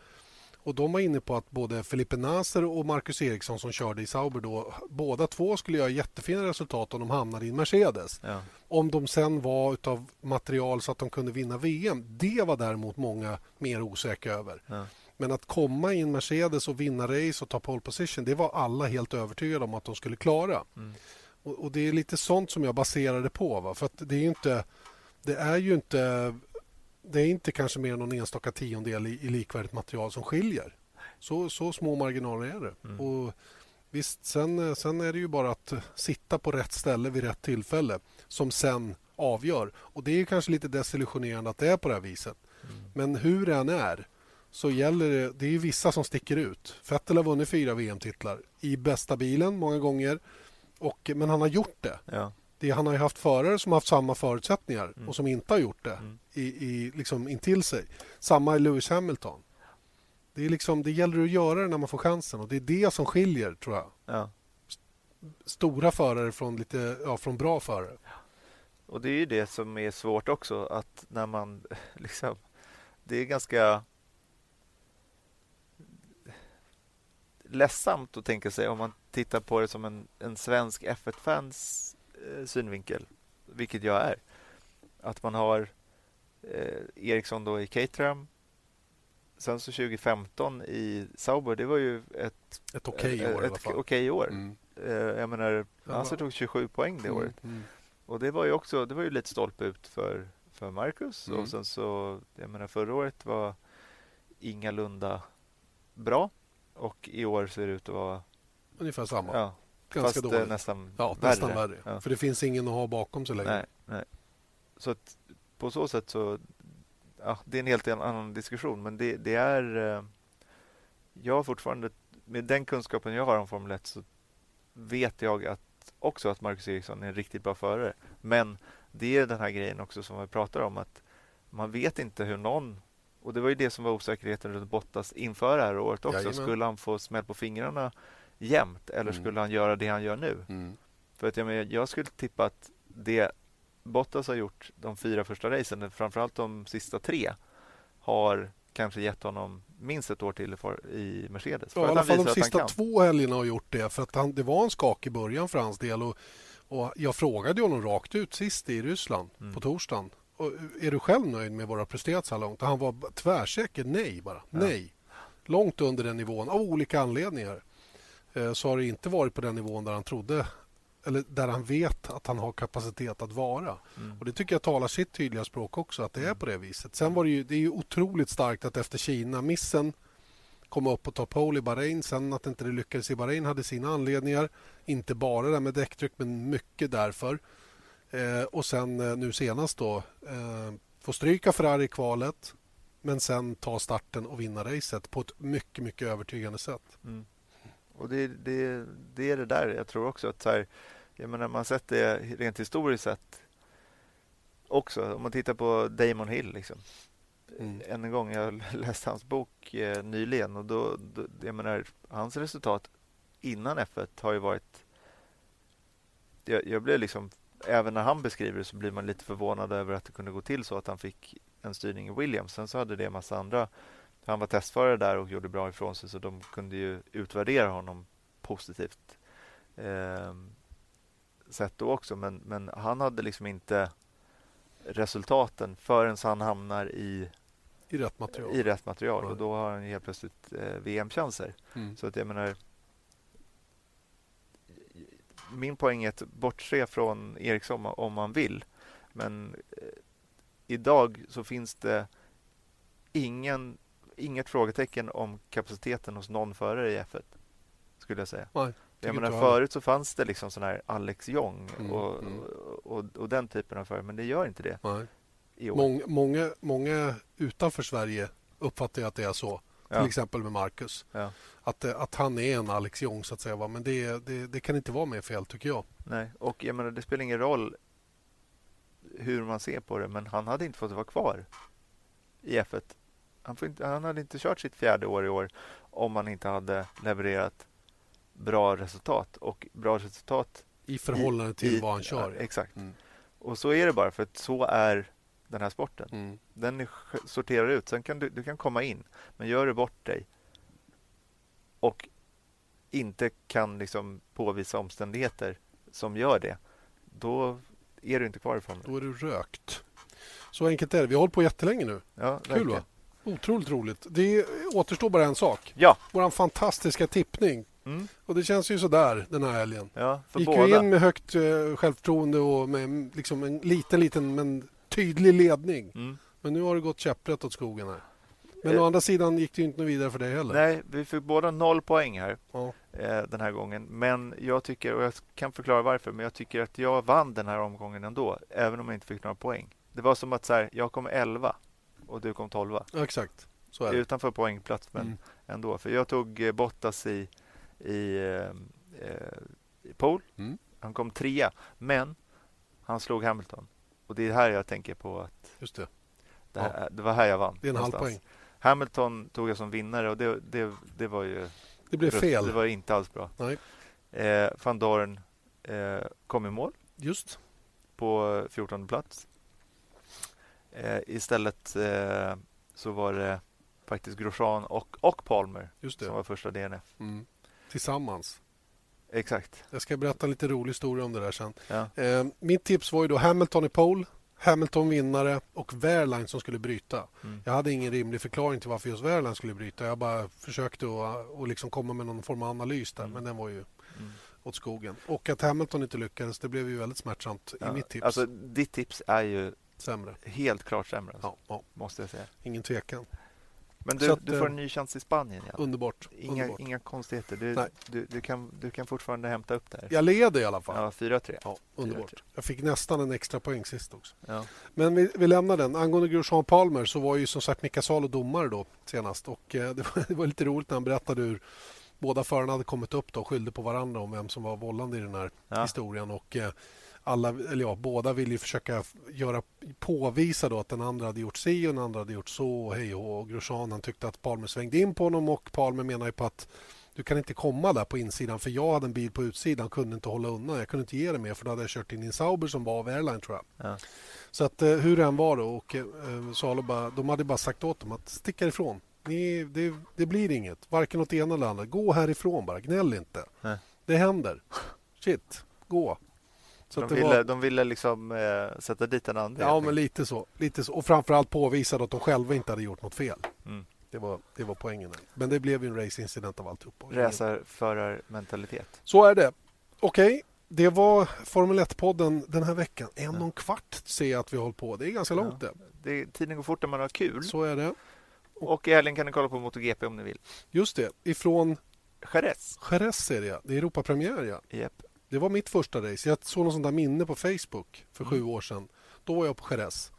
Och De var inne på att både Felipe Naser och Marcus Eriksson som körde i Sauber då, båda två skulle göra jättefina resultat om de hamnade i en Mercedes. Ja. Om de sen var av material så att de kunde vinna VM, det var däremot många mer osäkra över. Ja. Men att komma i en Mercedes och vinna race och ta pole position, det var alla helt övertygade om att de skulle klara. Mm. Och, och, Det är lite sånt som jag baserar det på. Va? För det är inte... Det är ju inte... Det är inte kanske mer än någon enstaka tiondel i, i likvärdigt material som skiljer. Så, så små marginaler är det. Mm. Och visst, sen, sen är det ju bara att sitta på rätt ställe vid rätt tillfälle som sen avgör. Och Det är kanske lite desillusionerande att det är på det här viset. Mm. Men hur det än är så gäller det, det är ju vissa som sticker ut. Vettel har vunnit fyra VM-titlar i bästa bilen många gånger. Och, men han har gjort det. Ja. det. Han har ju haft förare som har haft samma förutsättningar mm. och som inte har gjort det mm. i, i, liksom intill sig. Samma i Lewis Hamilton. Det, är liksom, det gäller att göra det när man får chansen och det är det som skiljer, tror jag. Ja. Stora förare från, lite, ja, från bra förare. Och det är ju det som är svårt också, att när man *laughs* liksom... Det är ganska ledsamt att tänka sig om man tittar på det som en, en svensk F1-fans eh, synvinkel, vilket jag är. Att man har eh, Ericsson då i Caterham. Sen så 2015 i Sauber, det var ju ett, ett okej okay år. Ett, ett okay år. Mm. Eh, jag menar, Nasser tog 27 poäng det mm, året. Mm. Och det var ju också, det var ju lite stolpe ut för, för Marcus. Och mm. sen så, jag menar förra året var ingalunda bra. Och i år ser det ut att vara... Ungefär samma. Ja, Ganska fast dåligt. nästan ja, värre. Nästan värre. Ja. För det finns ingen att ha bakom sig längre. Nej, nej. Så att på så sätt så... Ja, det är en helt annan diskussion, men det, det är... Eh, jag har fortfarande... Med den kunskapen jag har om Formel 1 så vet jag att också att Marcus Ericsson är en riktigt bra förare. Men det är den här grejen också som vi pratar om att man vet inte hur någon och det var ju det som var osäkerheten runt Bottas inför det här året också. Jajamän. Skulle han få smäll på fingrarna jämt eller mm. skulle han göra det han gör nu? Mm. För att jag, men, jag skulle tippa att det Bottas har gjort de fyra första racen, framförallt de sista tre, har kanske gett honom minst ett år till i Mercedes. Ja, I alla fall de sista två helgerna har gjort det. För att han, det var en skakig början för hans del. Och, och jag frågade honom rakt ut sist i Ryssland mm. på torsdagen är du själv nöjd med våra presterat så här långt? Han var tvärsäker nej bara. Ja. Nej. Långt under den nivån av olika anledningar. Eh, så har det inte varit på den nivån där han trodde eller där han vet att han har kapacitet att vara. Mm. Och Det tycker jag talar sitt tydliga språk också, att det är mm. på det viset. Sen var det ju, det är ju otroligt starkt att efter Kina-missen komma upp och ta pole i Bahrain. Sen att inte det lyckades i Bahrain hade sina anledningar. Inte bara det med däcktryck, men mycket därför. Eh, och sen eh, nu senast då eh, få stryka Ferrari i kvalet men sen ta starten och vinna racet på ett mycket, mycket övertygande sätt. Mm. Och det, det, det, är det där. Jag tror också att så här, jag menar, man har sett det rent historiskt sett också. Om man tittar på Damon Hill. Liksom. Mm. Än en gång, jag läste hans bok eh, nyligen och då, då, jag menar, hans resultat innan F1 har ju varit... Jag, jag blev liksom även när han beskriver det så blir man lite förvånad över att det kunde gå till så att han fick en styrning i Williams. Sen så hade det en massa andra. Han var testförare där och gjorde bra ifrån sig så de kunde ju utvärdera honom positivt eh, sett då också. Men, men han hade liksom inte resultaten förrän han hamnar i i rätt material. I rätt material. Och då har han helt plötsligt eh, VM-chanser. Mm. Så att jag menar, min poäng är att bortse från Eriksson om man vill. Men eh, idag så finns det ingen, inget frågetecken om kapaciteten hos någon förare i F1. Skulle jag säga. Nej, jag menar, förut så fanns det liksom sån här Alex Jong mm, och, mm. Och, och, och, den typen av förare, men det gör inte det. Nej. Mång, många, många utanför Sverige uppfattar att det är så. Ja. Till exempel med Marcus. Ja. Att, eh, att han är en Alex Jong, så att säga. Men det, det, det, kan inte vara mer fel, tycker jag. Nej, och jag menar, det spelar ingen roll hur man ser på det, men han hade inte fått vara kvar i F1. Han, inte, han hade inte kört sitt fjärde år i år om han inte hade levererat bra resultat. Och bra resultat i förhållande till i, vad han kör. Ja, exakt. Mm. Och så är det bara, för att så är den här sporten. Mm. Den sorterar ut. Sen kan du, du kan komma in, men gör du bort dig och inte kan liksom påvisa omständigheter som gör det, då är du inte kvar i fonden. Då är du rökt. Så enkelt är det. Vi har hållit på jättelänge nu. Ja, Kul va? Otroligt roligt. Det återstår bara en sak. Ja. Vår fantastiska tippning. Mm. Och Det känns ju sådär den här helgen. Ja, Gick båda. ju in med högt uh, självförtroende och med liksom en liten, liten men tydlig ledning. Mm. Men nu har det gått käpprätt åt skogen här. Men eh, å andra sidan gick det inte vidare för dig heller. Nej, vi fick båda noll poäng här ja. eh, den här gången. Men jag tycker, och jag kan förklara varför, men jag tycker att jag vann den här omgången ändå, även om jag inte fick några poäng. Det var som att så här, jag kom 11 och du kom 12. Ja, exakt. utanför poängplats, men mm. ändå. För jag tog eh, Bottas i, i, eh, eh, i pole. Mm. Han kom trea, men han slog Hamilton. Och det är här jag tänker på att Just det. Det, här, ja. det var här jag vann. Det är en halv poäng. Hamilton tog jag som vinnare och det, det, det var ju... Det blev fel. Det var inte alls bra. Nej. Eh, Van Dorn eh, kom i mål. Just. På 14 plats. Eh, istället eh, så var det faktiskt Grosjean och, och Palmer som var första DNF. Mm. Tillsammans. Exakt. Jag ska berätta en lite rolig historia om det där sen. Ja. Eh, mitt tips var ju då Hamilton i pole, Hamilton vinnare och Wehrlein som skulle bryta. Mm. Jag hade ingen rimlig förklaring till varför just Wehrlein skulle bryta. Jag bara försökte att, att liksom komma med någon form av analys där, mm. men den var ju mm. åt skogen. Och att Hamilton inte lyckades, det blev ju väldigt smärtsamt ja. i mitt tips. Alltså, ditt tips är ju sämre. helt klart sämre, alltså, ja, ja. måste jag säga. Ingen tvekan. Men du, att, du får en eh, ny chans i Spanien. Ja. Underbart. Inga, underbart. inga konstigheter. Du, du, du, kan, du kan fortfarande hämta upp det här. Jag leder i alla fall. Ja, 4-3. Ja, underbart. 4-3. Jag fick nästan en extra poäng sist också. Ja. Men vi, vi lämnar den. Angående Grosjean Palmer så var ju som sagt Mika Salo domare då senast. Och eh, *laughs* det, var, det, var, lite roligt när han berättade hur båda förarna hade kommit upp då och skyllde på varandra om vem som var vållande i den här ja. historien. Och, eh, alla, eller ja, båda ville försöka göra, påvisa då att den andra hade gjort si och den andra hade gjort så. Hej och, och Grosjean tyckte att Palmer svängde in på honom och Palmer menar ju på att du kan inte komma där på insidan för jag hade en bil på utsidan och kunde inte hålla undan. Jag kunde inte ge det mer för då hade jag kört in i en Sauber som var av Airline tror jag. Ja. Så att eh, hur det än var då och eh, Salo bara, de hade bara sagt åt dem att sticka ifrån. Ni, det, det, blir inget, varken åt ena eller andra. Gå härifrån bara, gnäll inte. Nej. Det händer. Shit, gå. Så de, ville, var... de ville liksom eh, sätta dit den andra? Ja, men lite så, lite så. Och framförallt påvisa att de själva inte hade gjort något fel. Mm. Det, var, det var poängen. Men det blev ju en racingincident av alltihop. Racerförarmentalitet. Så är det. Okej, okay. det var Formel 1-podden den här veckan. En och en kvart ser jag att vi har hållit på. Det är ganska långt ja. det. det. Tiden går fort när man har kul. Så är det. Och i helgen kan ni kolla på MotoGP om ni vill. Just det, ifrån Jerez. Jerez är det, Det är Europapremiär, ja. Yep. Det var mitt första race. Jag såg något sånt där minne på Facebook för mm. sju år sedan. Då var jag på Jerez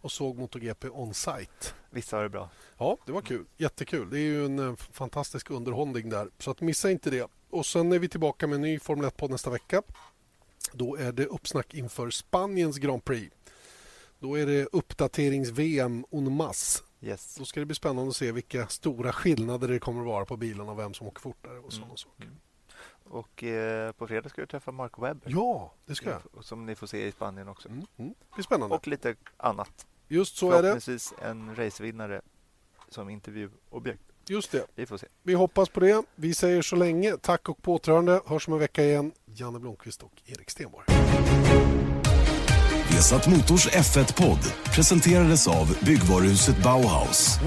och såg MotoGP on-site. Visst var det bra? Ja, det var kul. Jättekul. Det är ju en eh, fantastisk underhållning där. Så att missa inte det. Och sen är vi tillbaka med en ny Formel 1-podd nästa vecka. Då är det uppsnack inför Spaniens Grand Prix. Då är det uppdaterings-VM en masse. Yes. Då ska det bli spännande att se vilka stora skillnader det kommer att vara på bilarna och vem som åker fortare och sådana mm. saker. Och eh, på fredag ska du träffa Mark Webber. Ja, det ska jag. Som ni får se i Spanien också. Mm, mm. Det är spännande. Och lite annat. Just så är det. Förhoppningsvis en racevinnare som intervjuobjekt. Just det. Vi får se. Vi hoppas på det. Vi säger så länge tack och påtrörande. Hörs om en vecka igen. Janne Blomqvist och Erik Stenborg. Vesat Motors F1-podd presenterades av byggvaruhuset Bauhaus.